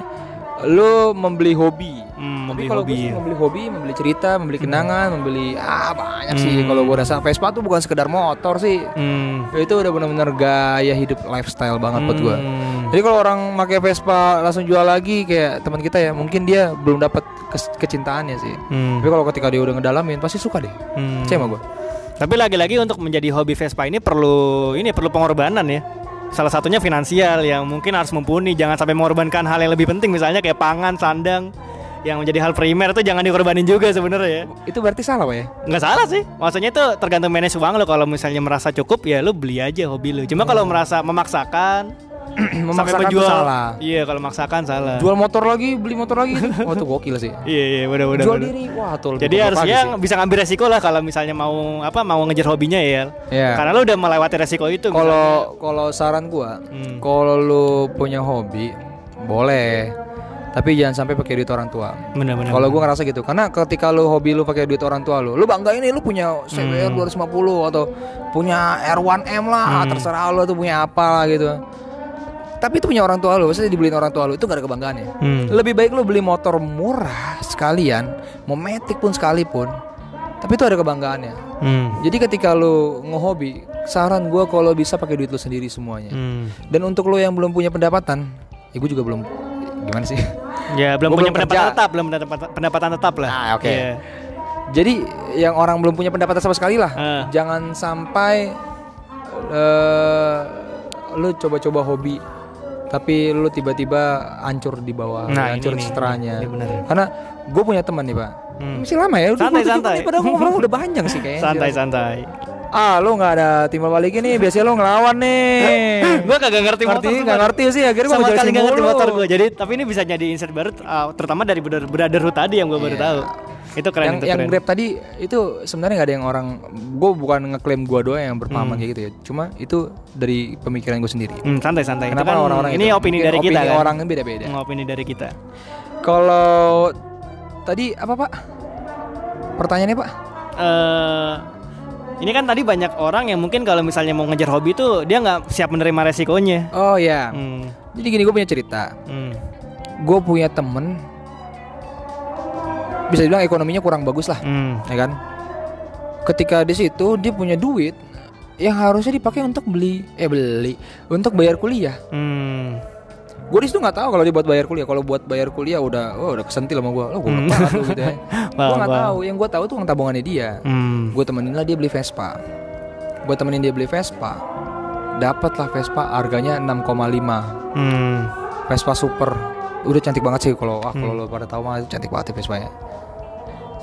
lo membeli hobi. Hmm, Tapi membeli kalau hobi. gue sih membeli hobi, membeli cerita, membeli kenangan, membeli ah banyak sih. Hmm. Kalau gue rasa Vespa tuh bukan sekedar motor sih. Hmm. Itu udah bener-bener gaya hidup lifestyle banget buat gue. Hmm. Jadi kalau orang pakai Vespa langsung jual lagi kayak teman kita ya, mungkin dia belum dapat kes- kecintaannya sih. Hmm. Tapi kalau ketika dia udah ngedalamin pasti suka deh. Hmm. Percaya sama gue. Tapi lagi-lagi untuk menjadi hobi Vespa ini perlu ini perlu pengorbanan ya. Salah satunya finansial yang mungkin harus mumpuni, jangan sampai mengorbankan hal yang lebih penting misalnya kayak pangan, sandang yang menjadi hal primer itu jangan dikorbanin juga sebenarnya ya. Itu berarti salah Pak ya? Nggak salah sih. Maksudnya itu tergantung manage uang lo kalau misalnya merasa cukup ya lo beli aja hobi lo. Cuma kalau merasa memaksakan Memaksakan menjual salah. Iya, kalau maksakan salah. Jual motor lagi, beli motor lagi. Wah itu gokil sih. Iya, iya, benar benar. Jual diri, wah tuh. Jadi harusnya lagi sih. bisa ngambil resiko lah kalau misalnya mau apa mau ngejar hobinya ya. Iya. Karena lo udah melewati resiko itu. Kalau kalau saran gua, Hmm. kalau lu punya hobi, boleh. Tapi jangan sampai pakai duit orang tua. benar-benar. Kalau gua ngerasa gitu, karena ketika lu hobi lu pakai duit orang tua lu, lu bangga ini lu punya CBR 250 atau punya R1M lah, terserah lu tuh punya apa lah gitu. Tapi itu punya orang tua lu, maksudnya dibeliin orang tua lu itu gak ada kebanggaannya. Hmm. Lebih baik lu beli motor murah sekalian, mau metik pun sekalipun. Tapi itu ada kebanggaannya. Hmm. Jadi ketika lu ngehobi, saran gua kalau bisa pakai duit lu sendiri semuanya. Hmm. Dan untuk lu yang belum punya pendapatan, ya juga belum gimana sih? Ya belum Gua punya belum pendapatan kerja. tetap, belum pendapatan, pendapatan tetap lah. Ah, oke. Iya. Jadi yang orang belum punya pendapatan sama sekali lah, Ah. jangan sampai eh lu coba-coba hobi tapi lu tiba-tiba hancur di bawah, Nah, hancur ini seteranya. ini. Karena gue punya teman nih pak, Hmm. masih lama ya, udah Santai, 27 santai. padahal ngobrol udah panjang sih kayaknya. Santai santai. Ah, lu nggak ada timbal balik ini, biasanya lu ngelawan nih. gue kagak ngerti ngerti, nggak ngerti sih, akhirnya gua sama sekali jelasin nggak ngerti motor gue. Jadi tapi ini bisa jadi insight baru, uh, terutama dari brother- brotherhood tadi yang gue baru Iya. tahu. Itu keren yang itu yang keren. grab tadi itu sebenarnya nggak ada yang orang gue bukan ngeklaim gue doang yang berpengalaman Hmm. kayak gitu ya cuma itu dari pemikiran gue sendiri Hmm, santai santai. Itu kenapa kan orang-orang ini itu? opini Mungkin dari kita opini kan. orangnya beda-beda Hmm, opini dari kita. kalau tadi apa pak pertanyaannya pak eh ini kan tadi banyak orang yang mungkin kalau misalnya mau ngejar hobi tuh dia nggak siap menerima resikonya. oh ya Hmm. jadi gini gue punya cerita Hmm. gue punya temen bisa dibilang ekonominya kurang bagus lah Hmm. ya kan? Ketika di situ dia punya duit yang harusnya dipakai untuk beli eh beli untuk bayar kuliah. Hmm. gue di situ nggak tahu kalau dia buat bayar kuliah. Kalau buat bayar kuliah udah oh udah kesentil sama gue lo gue Hmm. banget lu gitu ya. Gue nggak tahu. yang gue tahu tuh uang tabungannya dia. Hmm. gue temenin lah dia beli Vespa. Gue temenin dia beli Vespa. Dapatlah Vespa harganya 6,5 Hmm. Vespa super. Udah cantik banget sih kalau ah kalau Hmm. lo pada tahu mah cantik banget ya Vespa ya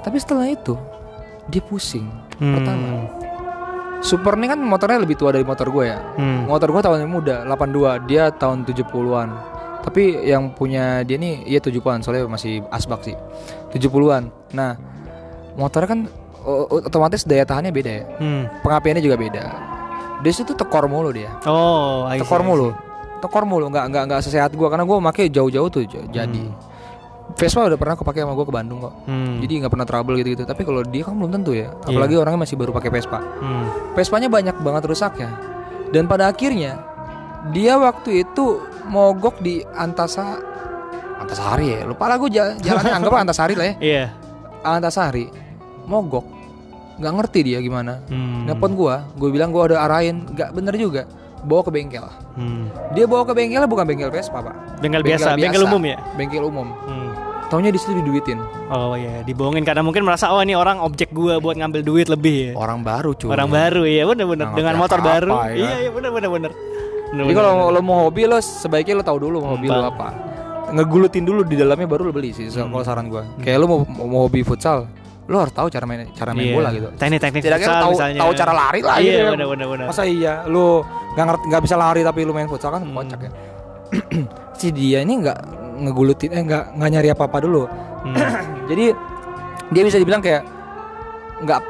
tapi setelah itu dia pusing Hmm. pertama. Super ini kan motornya lebih tua dari motor gue ya. Hmm. Motor gue tahun muda 82 Dia tahun 70-an Tapi yang punya dia nih Iya 70-an Soalnya masih asbak sih. 70-an Nah Motornya kan Otomatis daya tahannya beda ya. Hmm. Pengapiannya juga beda. Dia situ tekor mulu dia. Oh, I see, Tekor I mulu. tekor mulu nggak nggak nggak sesehat gue karena gue pakai jauh-jauh tuh jadi Vespa udah pernah kepake sama gue ke Bandung kok. Hmm. jadi nggak pernah trouble gitu gitu tapi kalau dia kan belum tentu ya. Apalagi orangnya masih baru pakai Vespa. Hmm. Vespanya banyak banget rusaknya. Dan pada akhirnya dia waktu itu mogok di Antasa Antasari ya? Lupa lah gue jalannya. Anggap Antasari lah ya. Iya. Antasari. Mogok. Nggak ngerti dia gimana. Hmm. nelpon gua. Gue bilang gua udah arahin. Nggak bener juga. Bawa ke bengkel. Hmm. dia bawa ke bengkelnya bukan bengkel Vespa pak. Bengkel biasa, bengkel umum ya? bengkel umum. Hmm. Taunya di situ diduitin Oh iya, dibohongin karena mungkin merasa oh ini orang objek gua buat ngambil duit lebih ya. orang baru cuy Orang baru iya bener-bener Nggak dengan motor apa-apa, baru. ya? Iya iya bener bener bener. jadi kalau lo mau hobi lo sebaiknya lo tahu dulu mau hobi lo apa ngegulutin dulu di dalamnya baru lo beli sih Hmm. kalau saran gua kayak lo mau, mau hobi futsal lo harus tahu cara main cara main Iya. bola gitu Teknik-teknik futsal lo tahu misalnya. tahu cara lari lah Iya gitu ya. bener bener bener. masa iya lo nggak ngerti nggak bisa lari tapi lo main futsal kan Hmm. kocak ya si dia ini nggak ngegulutin eh nggak nggak nyari apa apa dulu Hmm. jadi dia bisa dibilang kayak nggak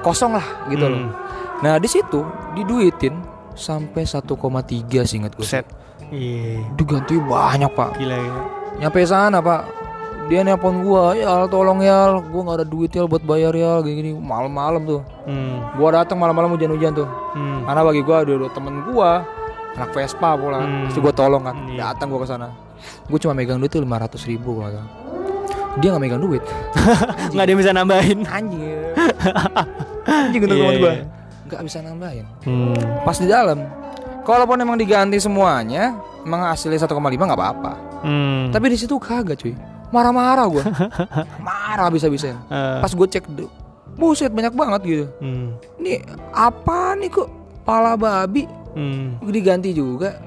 kosong lah gitu loh Hmm. nah di situ diduitin sampai 1,3 sih ingat gue Set. Iya. diganti banyak pak Gila ya. nyampe sana pak dia nelpon gua ya tolong ya gua nggak ada duit ya buat bayar ya gini gini malam-malam tuh Hmm. gua datang malam-malam hujan-hujan tuh Hmm. karena bagi gua ada ada temen gua anak Vespa pula Hmm. Terus gua tolong kan Iya. datang gua ke sana gua cuma megang duit tuh 500 ribu kalau nggak dia nggak megang duit Nggak ada yang bisa nambahin. anjing ya. anjing untuk gua iya. nggak bisa nambahin Hmm. pas di dalam kalaupun emang diganti semuanya emang hasilnya 1,5 nggak apa-apa Hmm. tapi di situ kagak cuy marah-marah gua marah bisa-bisa Eh, pas gue cek buset banyak banget gitu hmm. ini apa nih kok pala babi Hmm. diganti juga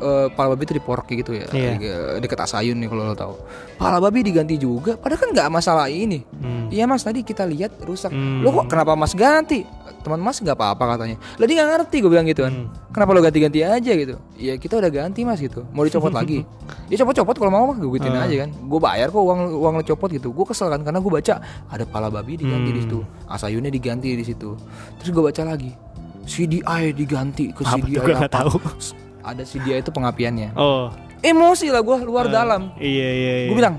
Eh, pala babi itu kayak gitu ya Iya. Di- deket Asayun nih kalau lo tahu pala babi diganti juga padahal kan nggak masalah ini Hmm. iya mas tadi kita lihat rusak Hmm. lo kok kenapa mas ganti teman mas nggak apa-apa katanya lah dia nggak ngerti gue bilang gitu kan Hmm. kenapa lo ganti-ganti aja gitu ya kita udah ganti mas gitu mau dicopot lagi ya copot-copot kalau mau mah gue gituin Ah. aja kan gue bayar kok uang uang lo copot gitu gue kesel kan karena gue baca ada pala babi diganti di Hmm. situ asayunnya diganti di situ terus gue baca lagi CDI diganti ke Apa CDI apa. tahu. Ada CDI itu pengapiannya Oh. emosi lah gue luar dalam Iya iya. iya. gue bilang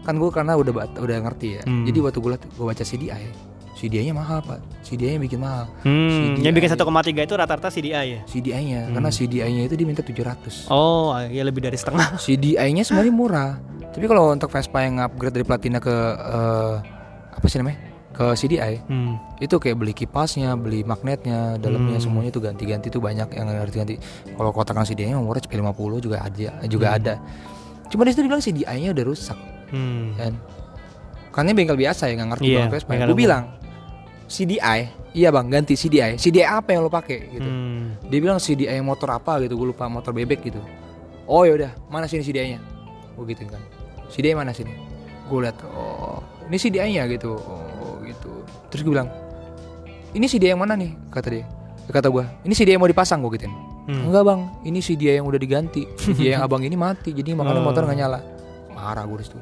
kan gue karena udah udah ngerti ya Hmm. jadi waktu gue gue baca CDI CDI-nya mahal pak CDI-nya bikin mahal Hmm. CDI. Yang bikin 1,3 itu rata-rata CDI ya. CDI-nya karena CDI-nya itu diminta 700 Oh, ya lebih dari setengah. CDI-nya sebenarnya murah tapi kalau untuk Vespa yang upgrade dari platina ke eh, apa sih namanya ke CDI Hmm. itu kayak beli kipasnya beli magnetnya dalamnya Hmm. semuanya itu ganti-ganti tuh banyak yang harus ganti kalau kotakan CDI-nya murah cepet 50 juga ada juga ada cuma di situ dibilang CDI-nya udah rusak Hmm. kan karena bengkel biasa ya nggak ngerti Iya, bang Vespa gue bilang CDI iya bang ganti CDI CDI apa yang lo pakai gitu Hmm. dia bilang CDI motor apa gitu gue lupa motor bebek gitu oh yaudah mana sini CDI nya gue gituin kan CDI mana sini gue lihat oh ini CDI nya gitu oh gitu terus gue bilang ini CDI yang mana nih? kata dia. Kata gue ini CDI yang mau dipasang gue gituin. Hmm. enggak bang. Ini CDI yang udah diganti. CDI yang abang ini mati jadi makanya Oh. motor nggak nyala. Marah gue di situ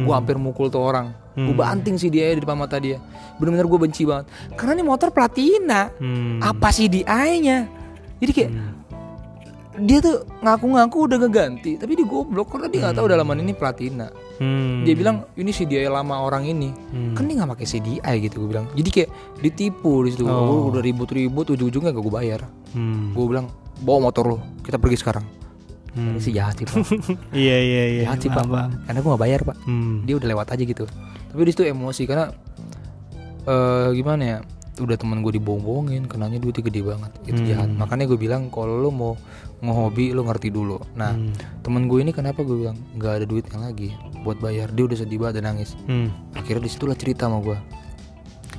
gue Hmm. hampir mukul tuh orang. Gue Hmm. banting CDI di depan mata dia. Bener-bener gue benci banget. Karena ini motor platina. Hmm. apa CDI-nya jadi kayak Hmm. dia tuh ngaku-ngaku udah ngeganti tapi di goblok. Karena dia nggak tahu dalaman ini platina Hmm. dia bilang ini CDI lama orang ini Hmm. kan dia nggak pakai CDI gitu gue bilang jadi kayak ditipu di situ Oh. udah ribut-ribut ujung-ujungnya gak gue bayar Hmm. gue bilang bawa motor lo kita pergi sekarang Hmm. Ini sih jahat sih pak Iya iya iya. jahat sih pak karena gue gak bayar pak Hmm. dia udah lewat aja gitu tapi di situ emosi karena eh gimana ya udah temen gue dibohong-bohongin kenanya duitnya gede banget. Itu Hmm. jahat. Makanya gue bilang kalau lo mau ngehobi lo ngerti dulu. Nah Hmm. temen gue ini kenapa gue bilang nggak ada duitnya lagi buat bayar. Dia udah sedih banget dan nangis. Hmm. akhirnya di situlah cerita sama gue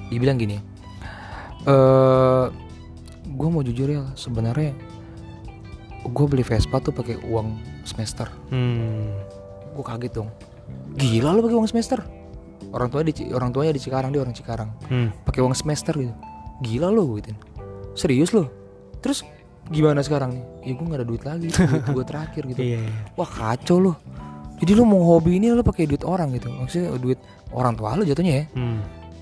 dia bilang gini eh gue mau jujur ya sebenarnya gue beli Vespa tuh pakai uang semester. Hmm. gue kaget dong. Gila lo pakai uang semester orang tua di orang tuanya di Cikarang dia orang Cikarang. Hmm. pakai uang semester gitu. Gila lo gue gituin serius lo terus gimana sekarang nih? Ya gue nggak ada duit lagi duit gue terakhir gitu. Iya. iya. wah kacau lo jadi lo mau hobi ini lo pakai duit orang gitu. Maksudnya duit orang tua lo jatuhnya ya. Hmm.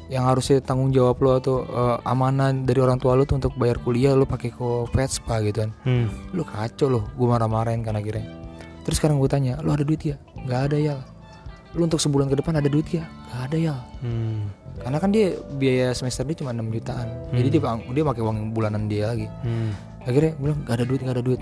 yang harusnya tanggung jawab lo atau eh, amanah dari orang tua lo tuh untuk bayar kuliah lo pakai ke Vespa gitu kan. Hmm. lu kacau loh gue marah-marahin kan akhirnya. Terus sekarang gue tanya lu ada duit ya? Nggak ada ya lu untuk sebulan ke depan ada duit ya nggak ada ya Hmm. karena kan dia biaya semester dia cuma 6 jutaan jadi dia dia pakai uang bulanan dia lagi Hmm. akhirnya gue bilang nggak ada duit nggak ada duit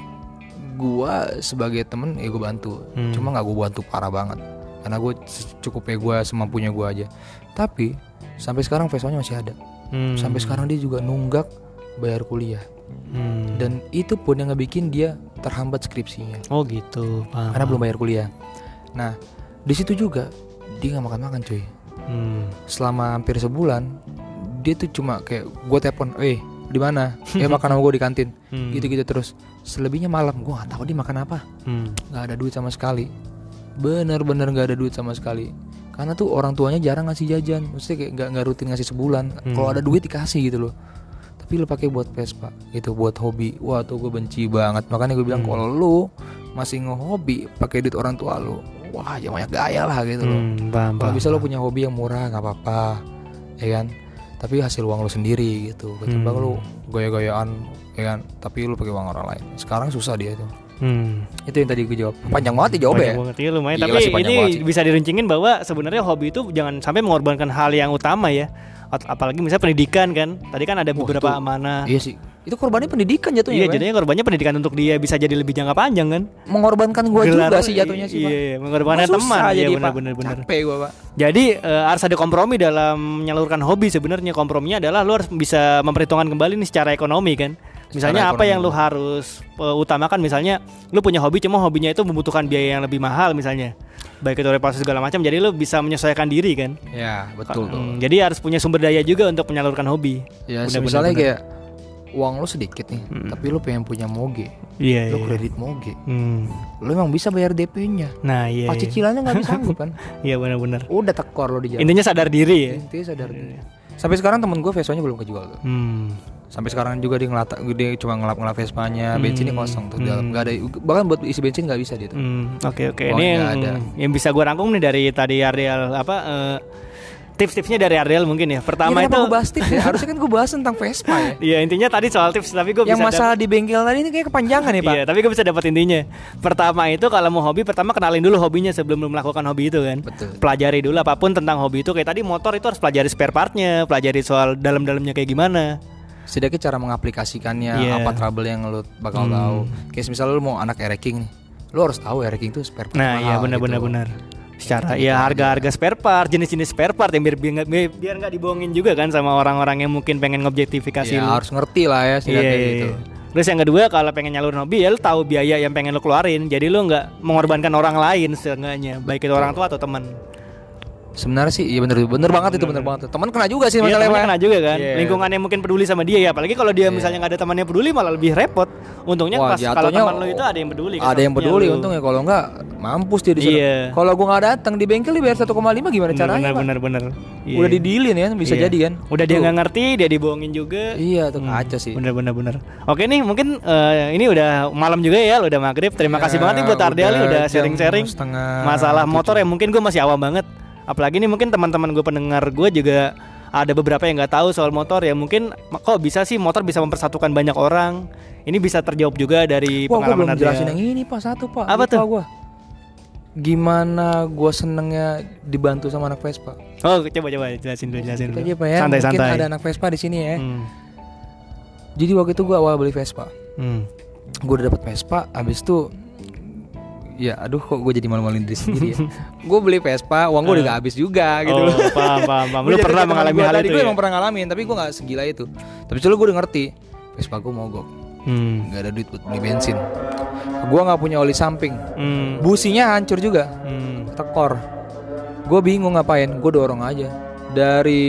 gua sebagai temen ya gue bantu Hmm. cuma nggak gue bantu parah banget karena gue cukupnya gue semampunya gue aja tapi sampai sekarang Vespa-nya masih ada Hmm. sampai sekarang dia juga nunggak bayar kuliah Hmm. dan itu pun yang ngebikin dia terhambat skripsinya oh gitu paham. karena belum bayar kuliah. Nah, di situ juga dia nggak makan-makan cuy. Hmm. Selama hampir sebulan dia tuh cuma kayak gue telepon, eh di mana? Eh makan sama gue di kantin. Hmm. Gitu-gitu terus. Selebihnya malam gue nggak tahu dia makan apa. Hmm. Nggak ada duit sama sekali. Bener-bener nggak ada duit sama sekali. Karena tuh orang tuanya jarang ngasih jajan. Maksudnya kayak nggak nggak rutin ngasih sebulan. Kalau ada duit dikasih gitu loh. Tapi lu pakai buat Vespa gitu buat hobi. Wah tuh gue benci banget. Makanya gue bilang kalau lu masih ngehobi pakai duit orang tua lu, wah jangan banyak gaya lah gitu loh. Hmm. Paham, Kalau bisa lo punya hobi yang murah nggak apa-apa, ya kan. Tapi hasil uang lo sendiri gitu. Ketimbang Hmm. lo gaya-gayaan, ya kan. Tapi lo pakai uang orang lain. Sekarang susah dia tuh. Hmm. Itu yang tadi gue jawab. Panjang banget ya jawabnya. Panjang banget ya lumayan. Gila Tapi ini banget bisa diruncingin bahwa sebenarnya hobi itu jangan sampai mengorbankan hal yang utama ya. Ap- Apalagi misalnya pendidikan kan. Tadi kan ada beberapa itu- amanah. Iya sih. Itu korbannya pendidikan jatuhnya. Iya, Pak. jadinya korbannya pendidikan untuk dia bisa jadi lebih jangka panjang kan. mengorbankan gue Gelar- juga sih jatuhnya sih. Iya, Pak. iya, mengorbankan Susah teman. Iya, jadi, benar Pak. benar benar. Capek gue pak. Jadi eh, harus ada kompromi dalam menyalurkan hobi sebenarnya. Komprominya adalah lu harus bisa memperhitungkan kembali nih secara ekonomi kan. Misalnya apa yang lu harus eh, utamakan misalnya lu punya hobi cuma hobinya itu membutuhkan biaya yang lebih mahal misalnya. Baik itu reparasi segala macam jadi lu bisa menyesuaikan diri kan. Ya betul tuh. Hmm, jadi harus punya sumber daya juga untuk menyalurkan hobi. Ya Benar, misalnya benar, kayak uang lo sedikit nih, tapi lo pengen punya moge, Iya, lo iya. kredit moge, Hmm. lo emang bisa bayar DP-nya. Nah, iya. Pas iya. cicilannya nggak bisa sanggup kan? Iya benar-benar. Udah tekor lo di jalan. Intinya sadar diri ya. Intinya sadar diri. Sampai sekarang temen gue Vespa-nya belum kejual tuh. Hmm. Sampai sekarang juga dia ngelata, dia cuma ngelap ngelap Vespa-nya, bensinnya kosong tuh di dalam. Hmm. Gak ada, bahkan buat isi bensin nggak bisa dia tuh. Hmm, oke oke. Oh, Ini nggak yang, ada. yang bisa gue rangkum nih dari tadi Ariel apa eh, tips-tipsnya dari Ariel mungkin ya. Pertama Ini itu gue bahas tips ya? Harusnya kan gue bahas tentang Vespa ya. Iya intinya tadi soal tips tapi gue Yang bisa masalah di bengkel tadi ini kayak kepanjangan nih pak. Iya, tapi gue bisa dapat intinya. Pertama itu kalau mau hobi, pertama kenalin dulu hobinya sebelum lu melakukan hobi itu kan. Betul. Pelajari dulu apa pun tentang hobi itu. Kayak tadi motor itu harus pelajari spare partnya, pelajari soal dalam-dalamnya kayak gimana. Setidaknya cara mengaplikasikannya Iya. apa trouble yang lo bakal Hmm. tahu. Kayak misalnya lo mau anak ereking nih, lo harus tahu ereking itu spare part Nah, iya benar-benar gitu. benar. Secara ya harga-harga spare part, jenis-jenis spare part yang biar biar, biar, biar nggak dibohongin juga kan sama orang-orang yang mungkin pengen ngobjektifikasi Ya, lu. harus ngerti lah ya Iya, setidaknya iya, gitu. iya. Terus yang kedua kalau pengen nyalurin hobi ya lu tahu biaya yang pengen lu keluarin. Jadi lu nggak mengorbankan orang lain seenggaknya, baik itu orang tua atau teman. Sebenarnya sih iya bener bener banget itu bener banget. Teman kena juga sih Iya, masalahnya. Pak. kena juga kan. Iya. Lingkungan yang mungkin peduli sama dia ya, apalagi kalau dia misalnya nggak ada temannya peduli malah lebih repot. Untungnya Wah, pas kalau teman lu itu ada yang peduli. kan Ada yang peduli lu. untungnya kalau enggak mampus dia di sana. Iya. Kalau gua nggak datang di bengkel dia bayar 1,5 gimana Bener, caranya? bener, Pak? bener, bener. Iya. Udah didilin ya bisa Iya. jadi kan. Udah dia Tuh. nggak ngerti, dia dibohongin juga. Iya tuh kacau sih. Bener bener bener. Oke nih mungkin eh, ini udah malam juga ya, udah maghrib. Terima kasih Ya, banget nih buat Ardial nih udah sharing-sharing masalah motor yang mungkin gue masih awam banget. Apalagi nih mungkin teman-teman gue pendengar gue juga ada beberapa yang nggak tahu soal motor ya mungkin kok bisa sih motor bisa mempersatukan banyak orang. Ini bisa terjawab juga dari Wah, pengalaman belum jelasin yang ini Pak satu Pak. Apa Lupa tuh? Gua. Gimana gua senengnya dibantu sama anak Vespa. Oh coba coba jelasin dulu jelasin Kita dulu. aja Pak ya. Santai Mungkin santai. ada anak Vespa di sini ya. Hmm. Jadi waktu itu gua awal beli Vespa. Hmm. Gue udah dapet Vespa, abis itu Ya aduh kok gue jadi malu-maluin diri sendiri ya? Gue beli Vespa, uang gue udah gak habis juga gitu Oh, loh. paham paham paham. Lu pernah mengalami hal itu Gue ya? emang pernah ngalamin, tapi gue gak segila itu. Tapi dulu gue udah ngerti Vespa gue mogok, Hmm. gak ada duit buat beli bensin. Gue gak punya oli samping. Hmm. Businya hancur juga, Hmm. tekor. Gue bingung ngapain, gue dorong aja. Dari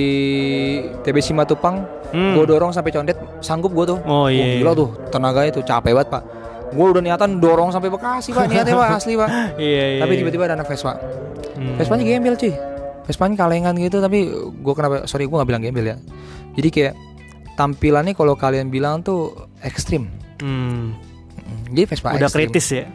TB Simatupang Hmm. Gue dorong sampai condet, sanggup gue tuh. Oh, iya, Gila tuh, tenaganya tuh capek banget pak Gue udah niatan dorong sampai Bekasi pak, niatnya pak, asli pak Iya iya. Tapi iya. tiba-tiba ada anak Vespa Hmm. Vespanya gembel cuy Vespanya kalengan gitu tapi gue kenapa sorry gue gak bilang gembel ya Jadi kayak tampilannya kalau kalian bilang tuh ekstrim Hmm. Mm, Jadi Vespa Udah ekstrim kritis ya.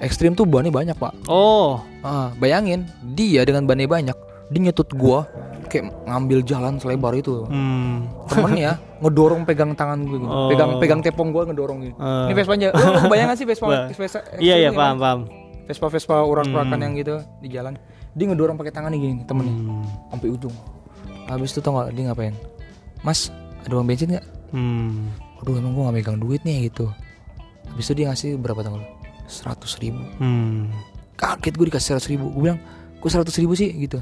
Ekstrim tuh bannya banyak pak Oh, ah, Bayangin dia dengan bannya banyak Dia nyetut gua kayak ngambil jalan selebar itu Hmm. temennya ngedorong pegang tangan gue gitu. Oh. pegang pegang tepung gue ngedorong gitu Oh. ini Vespa aja lu, lu bayang gak sih Vespa. Vespa Iya iya ekstrim paham kan? paham. Vespa Vespa urak-urakan yang gitu di jalan dia ngedorong pakai tangannya gini temennya Hmm. sampai ujung habis itu tau gak dia ngapain mas ada uang bensin nggak Hmm. aduh emang gue gak megang duit nih gitu habis itu dia ngasih berapa tanggal seratus ribu Hmm. kaget gue dikasih seratus ribu gue bilang kok seratus ribu sih gitu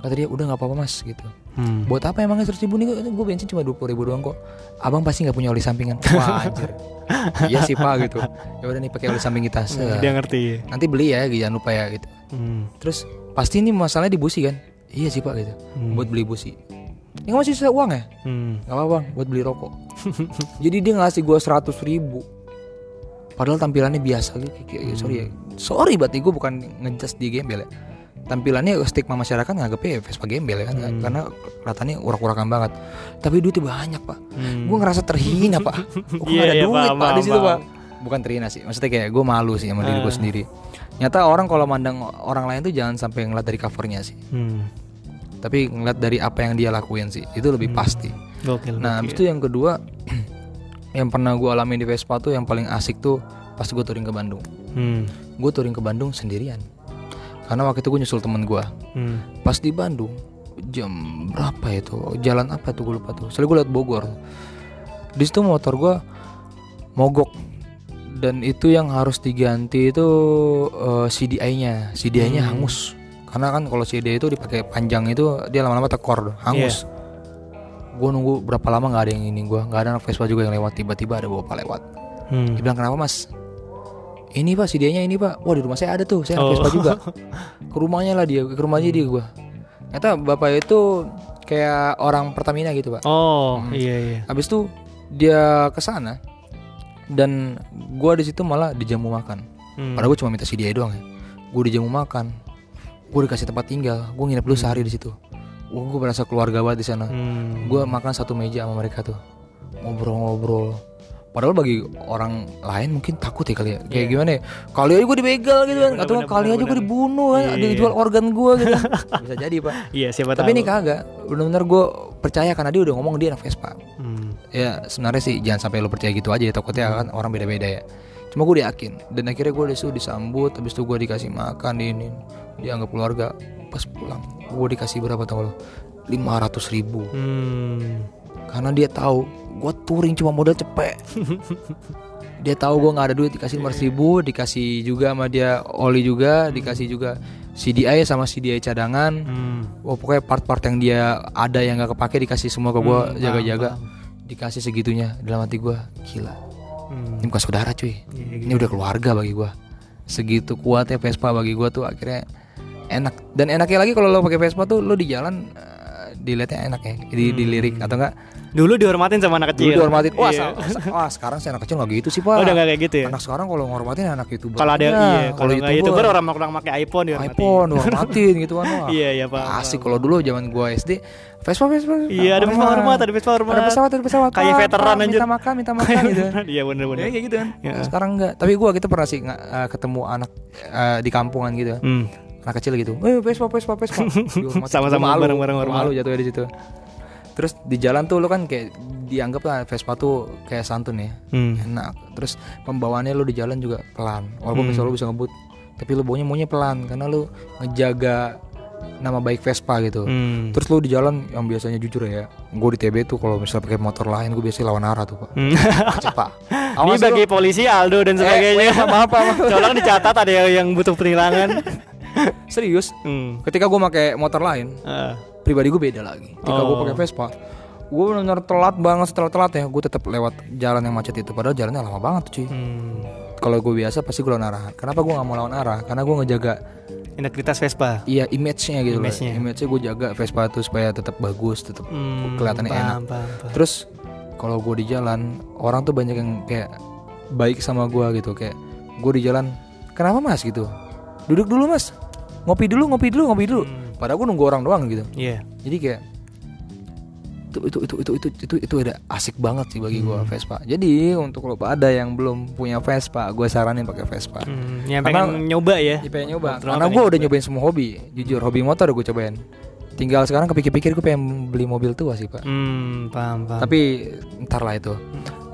kata dia udah nggak apa-apa mas gitu. Hmm. buat apa emangnya seratus ribu? Nih gue bensin cuma dua ribu doang kok. Abang pasti nggak punya oli sampingan. Wah anjir. Iya sih pak gitu. Ya udah nih pakai oli samping kita Set. Dia ngerti. nanti beli ya jangan lupa ya gitu. Hmm. terus pasti ini masalahnya di busi kan? Iya sih pak gitu. Hmm. buat beli busi. Ini masih sisa uang ya? Hmm. nggak apa bang buat beli rokok. Jadi dia ngasih gue seratus ribu. Padahal tampilannya biasa gitu. Sorry ya. Sorry berarti gue bukan ngejudge di gembel ya tampilannya stigma masyarakat nganggepnya ya Vespa gembel ya kan Hmm. karena kelihatannya urak-urakan banget tapi duitnya banyak pak Hmm. gue ngerasa terhina pak gue Iya, ada iya, duit paham, pak di situ pak bukan terhina sih maksudnya kayak gue malu sih sama diri gue Ah. sendiri nyata orang kalau mandang orang lain tuh jangan sampai ngeliat dari covernya sih Hmm. tapi ngeliat dari apa yang dia lakuin sih itu lebih pasti Gokil. Nah, habis itu yang kedua yang pernah gue alami di Vespa tuh yang paling asik tuh pas gue touring ke Bandung. Hmm. Gue touring ke Bandung sendirian. Karena waktu itu gue nyusul temen gue. Hmm. Pas di Bandung jam berapa ya itu? Jalan apa tuh gue lupa tuh. Soalnya gue liat Bogor. Di situ motor gue mogok dan itu yang harus diganti itu eh, CDI-nya. CDI-nya Hmm. hangus. Karena kan kalau CDI itu dipakai panjang itu dia lama-lama tekor, hangus. Gue nunggu berapa lama nggak ada yang ini gue, nggak ada anak Vespa juga yang lewat. Tiba-tiba ada bapak lewat. Hmm. Dia bilang kenapa mas? Ini pak CDI-nya ini pak. Wah di rumah saya ada tuh, saya Oh. Vespa juga. Ke rumahnya lah dia, ke rumahnya dia gue. Ternyata bapak itu kayak orang Pertamina gitu pak. Oh, iya iya. Habis itu dia ke sana dan gua di situ malah dijamu makan. Hmm. Padahal gue cuma minta CDI doang ya. Gue dijamu makan. Gue dikasih tempat tinggal. Gue nginep dulu sehari di situ. Gue berasa keluarga banget di sana. Hmm. Gue makan satu meja sama mereka tuh. Ngobrol-ngobrol. Padahal bagi orang lain mungkin takut ya kali ya. Kayak gimana ya? Kali aja gue dibegal gitu kan. bener, Atau bener, kali bener, aja gue dibunuh kan. Ada Iya. yang jual organ gue gitu. Bisa jadi pak. Iya, siapa Tapi tahu. ini kagak. Bener-bener gue percaya karena dia udah ngomong dia anak Vespa. Hmm. Ya sebenarnya sih jangan sampai lo percaya gitu aja ya. Takutnya kan orang beda-beda ya. Cuma gue yakin. Dan akhirnya gue di situ disambut. Habis itu gue dikasih makan di ini. Dianggap keluarga. Pas pulang. Gue dikasih berapa tau lo? 500 ribu. Hmm. Karena dia tahu gue touring cuma modal cepet. dia tahu gue nggak ada duit dikasih 500 ribu, dikasih juga sama dia oli juga, dikasih juga CDI sama CDI cadangan. Hmm. Oh, pokoknya part-part yang dia ada yang nggak kepake dikasih semua ke gue Hmm, jaga-jaga. Dikasih segitunya dalam hati gue gila. Hmm. Ini bukan saudara cuy. Iya, Ini udah keluarga bagi gue. Segitu kuatnya Vespa bagi gue tuh akhirnya enak. Dan enaknya lagi kalau lo pakai Vespa tuh lo di jalan eh, dilihatnya enak ya, di, dilirik atau enggak Dulu dihormatin sama anak Dulu kecil. dihormatin. Wah, Iya. wah, sekarang saya anak kecil nggak gitu sih, Pak. Oh, udah gak kayak gitu ya? Anak sekarang kalau ngormatin anak YouTuber. Kalau ada aja. iya, kalau nggak YouTuber orang orang pakai iPhone dihormatin. iPhone dihormatin gitu kan. Wah. Iya, iya, Pak. Asik kalau dulu zaman gua SD, Vespa Vespa. Iya, ada Vespa hormat, ada Vespa hormat. Ada pesawat, ada pesawat. Kayak Pak, veteran anjir. Minta makan, minta makan gitu. Iya, bener-bener. Ya kayak gitu kan. Ya. Sekarang enggak. Tapi gua kita pernah sih eh, ketemu anak eh, di kampungan gitu. Hmm. Anak kecil gitu. Eh, Vespa, Vespa, Vespa. Sama-sama bareng-bareng hormat. Malu jatuhnya di situ. Terus di jalan tuh lo kan kayak dianggap lah Vespa tuh kayak santun ya. Hmm. enak terus pembawaannya lu di jalan juga pelan walaupun Hmm. misalnya lu bisa ngebut tapi lu baunya maunya pelan karena lu ngejaga nama baik Vespa gitu Hmm. terus lu di jalan yang biasanya jujur ya gue di TB tuh kalau misalnya pakai motor lain gue biasanya lawan arah tuh pak Hmm. cepat Ini bagi polisi Aldo dan sebagainya. Eh, maaf, maaf. Tolong dicatat ada yang- butuh penilangan. serius Hmm. ketika gue pakai motor lain Ah. Pribadi gue beda lagi ketika gue Oh. pakai Vespa gue benar-benar telat banget setelah telat ya gue tetap lewat jalan yang macet itu padahal jalannya lama banget tuh cuy Hmm. kalau gue biasa pasti gue lawan arah kenapa gue nggak mau lawan arah karena gue ngejaga Integritas Vespa. Iya image-nya gitu Image-nya. loh. Image-nya gue jaga Vespa tuh supaya tetap bagus, tetap Hmm, kelihatannya paham, enak. paham, paham. Terus kalau gue di jalan, orang tuh banyak yang kayak baik sama gue gitu, kayak gue di jalan, kenapa mas gitu? Duduk dulu mas, ngopi dulu, ngopi dulu, ngopi dulu. Hmm. Padahal gue nunggu orang doang gitu. Iya. Jadi kayak itu itu itu itu itu itu itu ada asik banget sih bagi gue Vespa. Jadi untuk lo pada yang belum punya Vespa, gue saranin pakai Vespa. Hmm, yang Karena- pengen nyoba ya. Ya pengen nyoba Terutama Karena gue udah nyoba. nyobain semua hobi Jujur hobi motor udah gue cobain tinggal sekarang kepikir-pikir gue pengen beli mobil tua sih pak Hmm, paham, paham. tapi ntar lah itu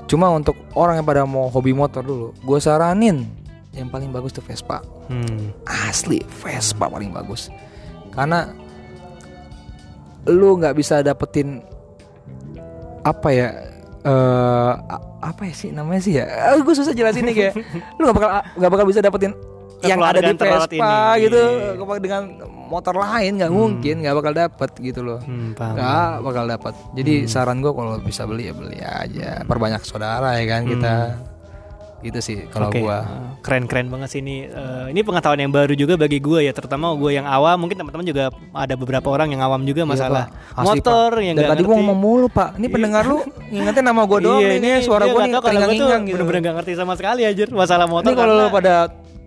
cuma untuk orang yang pada mau hobi motor dulu gue saranin yang paling bagus tuh Vespa Hmm. asli Vespa paling bagus karena lu nggak bisa dapetin apa ya eh a- apa ya sih namanya sih ya? Gue susah jelasin nih kayak lu nggak bakal nggak bakal bisa dapetin yang ada di Vespa ini. gitu. Kepa- dengan motor lain nggak mungkin nggak bakal dapet gitu loh. Hmm, nggak bakal dapat jadi saran gue kalau bisa beli ya beli aja. Perbanyak saudara ya kan kita gitu sih kalau Oke, gua eh, keren-keren banget sih ini. Eh, ini pengetahuan yang baru juga bagi gue ya, terutama gue yang awam. Mungkin teman-teman juga ada beberapa orang yang awam juga masalah Iya, Pak. Asli, motor Pak. yang Dan nggak tadi gua ngerti. ngomong mulu pak ini pendengar lu ngingetin nama gua doang Iya, nih, nih suara dia gua nih kalau gua tuh gitu Bener-bener gak ngerti sama sekali aja masalah motor. ini kalau lu pada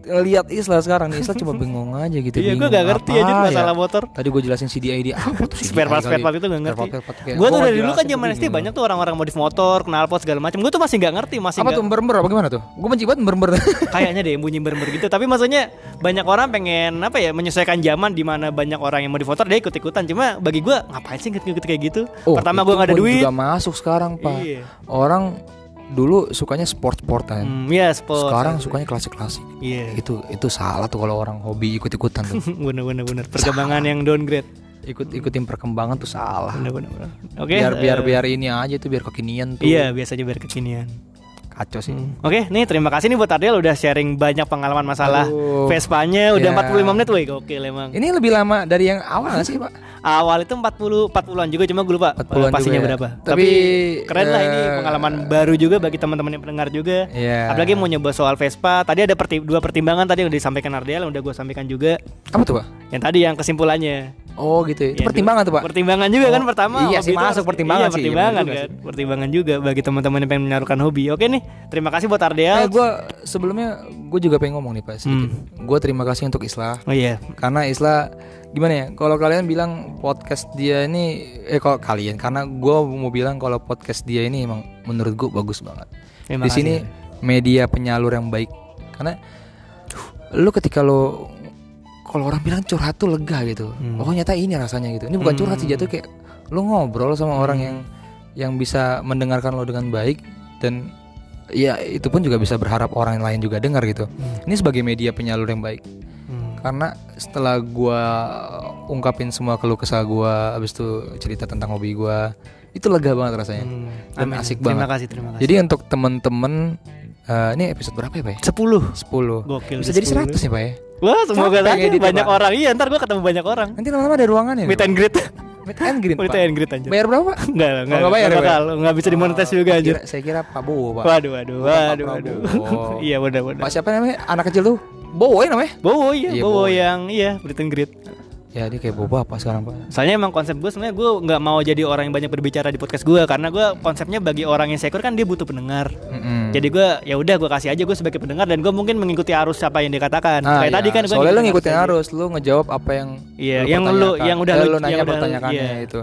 lihat Isla sekarang nih Isla cuma bingung aja gitu Iya, gue gak ngerti aja ya? masalah motor. tadi gue jelasin CDID apa tuh CDI Spare part spare part itu gak ngerti. Gue tuh gua dari dulu kan zaman SD banyak tuh orang-orang modif motor, knalpot segala macam. Gue tuh masih nggak ngerti, masih apa tuh berber apa gimana tuh gue benci banget berber kayaknya deh bunyi berber gitu. Tapi maksudnya banyak orang pengen apa ya menyesuaikan zaman di mana banyak orang yang modif motor dia ikut ikutan. Cuma bagi gue ngapain sih ikut kayak gitu? Pertama gue Oh, nggak ada duit. juga masuk sekarang pak Iya. orang dulu sukanya sport sportan Hmm, iya sport. sekarang sukanya klasik klasik Iya. itu itu salah tuh kalau orang hobi ikut ikutan tuh bener bener bener. Perkembangan yang downgrade. ikut ikutin perkembangan tuh salah Bener bener. bener. Oke. biar biar eh, biar ini aja tuh biar kekinian tuh Iya biasanya biar kekinian. Kacau sih Oke, nih terima kasih nih buat Ardel udah sharing banyak pengalaman masalah Aduh. Vespanya udah Ya. 45 menit woi gokil emang. ini lebih lama dari yang awal gak sih pak Awal itu 40 40-an juga cuma gue lupa 40-an eh, pastinya ya. berapa. Tapi, Tapi, keren lah ini eh, pengalaman baru juga bagi teman-teman yang pendengar juga. Iya. Apalagi mau nyoba soal Vespa. Tadi ada perti- dua pertimbangan tadi yang disampaikan Ardel yang udah gue sampaikan juga. apa tuh pak Yang tadi yang kesimpulannya. Oh gitu ya. itu Ya, pertimbangan tuh pak Pertimbangan juga kan Oh, pertama. iya sih, masuk harus- pertimbangan iya, sih, Pertimbangan juga kan. Pertimbangan juga bagi teman-teman yang pengen menyalurkan hobi. Oke nih, terima kasih buat Ardel. eh gue sebelumnya gue juga pengen ngomong nih pak sedikit gue terima kasih untuk Islah Oh iya. karena Isla gimana ya kalau kalian bilang podcast dia ini eh kalau kalian karena gue mau bilang kalau podcast dia ini emang menurut gue bagus banget Terima di sini media penyalur yang baik karena lu ketika lo kalau orang bilang curhat tuh lega gitu Hmm. oh nyata ini rasanya gitu ini bukan curhat sih jatuh kayak lu ngobrol sama orang Hmm. yang yang bisa mendengarkan lo dengan baik dan ya itu pun juga bisa berharap orang lain juga dengar gitu Hmm. ini sebagai media penyalur yang baik Hmm. karena setelah gua ungkapin semua keluh kesah gua habis itu cerita tentang hobi gua itu lega banget rasanya Hmm, dan amin. asik Terima banget kasih, terima kasih. jadi untuk temen-temen eh, ini episode berapa ya pak ya? 10 10 Gokil bisa jadi 10. 100 ya pak ya? Wah semoga Capek aja ngeditnya, banyak Pak. orang. Iya ntar gue ketemu banyak orang. Nanti lama-lama ada ruangannya Meet and greet. Meet and greet Meet and greet anjir. Bayar berapa? Pak Enggak lah, enggak, nggak bayar ya, Pak? bakal. Enggak bisa dimonetis juga anjir. Kira- saya kira Pak Bowo pak. Waduh waduh waduh waduh. Iya benar benar. Pak siapa namanya? Anak kecil tuh? Bowo ya namanya? Bowo iya. Iya, Bowo Bowo. yang iya Meet and greet ya dia kayak Bowo apa sekarang pak Soalnya emang konsep gue sebenarnya gue nggak mau jadi orang yang banyak berbicara di podcast gue karena gue konsepnya bagi orang yang sekur kan dia butuh pendengar. Mm-mm. Jadi gue ya udah gue kasih aja gue sebagai pendengar dan gue mungkin mengikuti arus apa yang dikatakan. Nah, Kayak iya. tadi kan gua soalnya lu ngikutin arus, lu ngejawab apa yang Iya, lu yang lu- yang udah Eh, lu- nanya pertanyaannya iya. itu.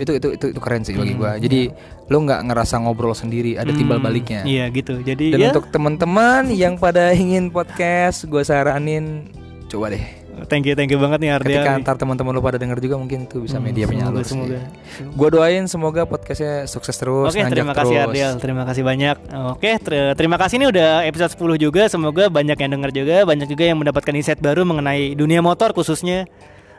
Itu itu itu itu keren sih bagi gua. Jadi lu nggak ngerasa ngobrol sendiri, ada timbal Hmm, baliknya. Iya gitu. Jadi Dan ya untuk teman-teman yang pada ingin podcast, gua saranin coba deh. Thank you thank you banget nih Ardea. Ketika antar teman-teman lu pada denger juga mungkin itu bisa Hmm, media penyalur. semoga, sih. semoga. Gua doain semoga podcastnya sukses terus, Oke, nanjak terima kasih terus. Ardial, terima kasih banyak. Oke, ter- terima kasih nih udah episode 10 juga. Semoga banyak yang dengar juga, banyak juga yang mendapatkan insight baru mengenai dunia motor khususnya.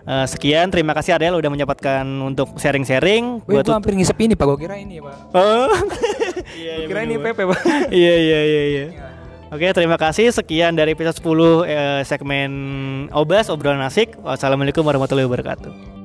Eh, sekian, terima kasih Ardial udah menyempatkan untuk sharing-sharing. Gua tut- hampir ngisep ini Pak, gua kira ini, Pak. Oh. Iya, iya, kira ini Pepe, Pak. Iya, iya, iya, iya. Oke, terima kasih. Sekian dari episode 10 eh, segmen Obas obrolan asik. Wassalamualaikum warahmatullahi wabarakatuh.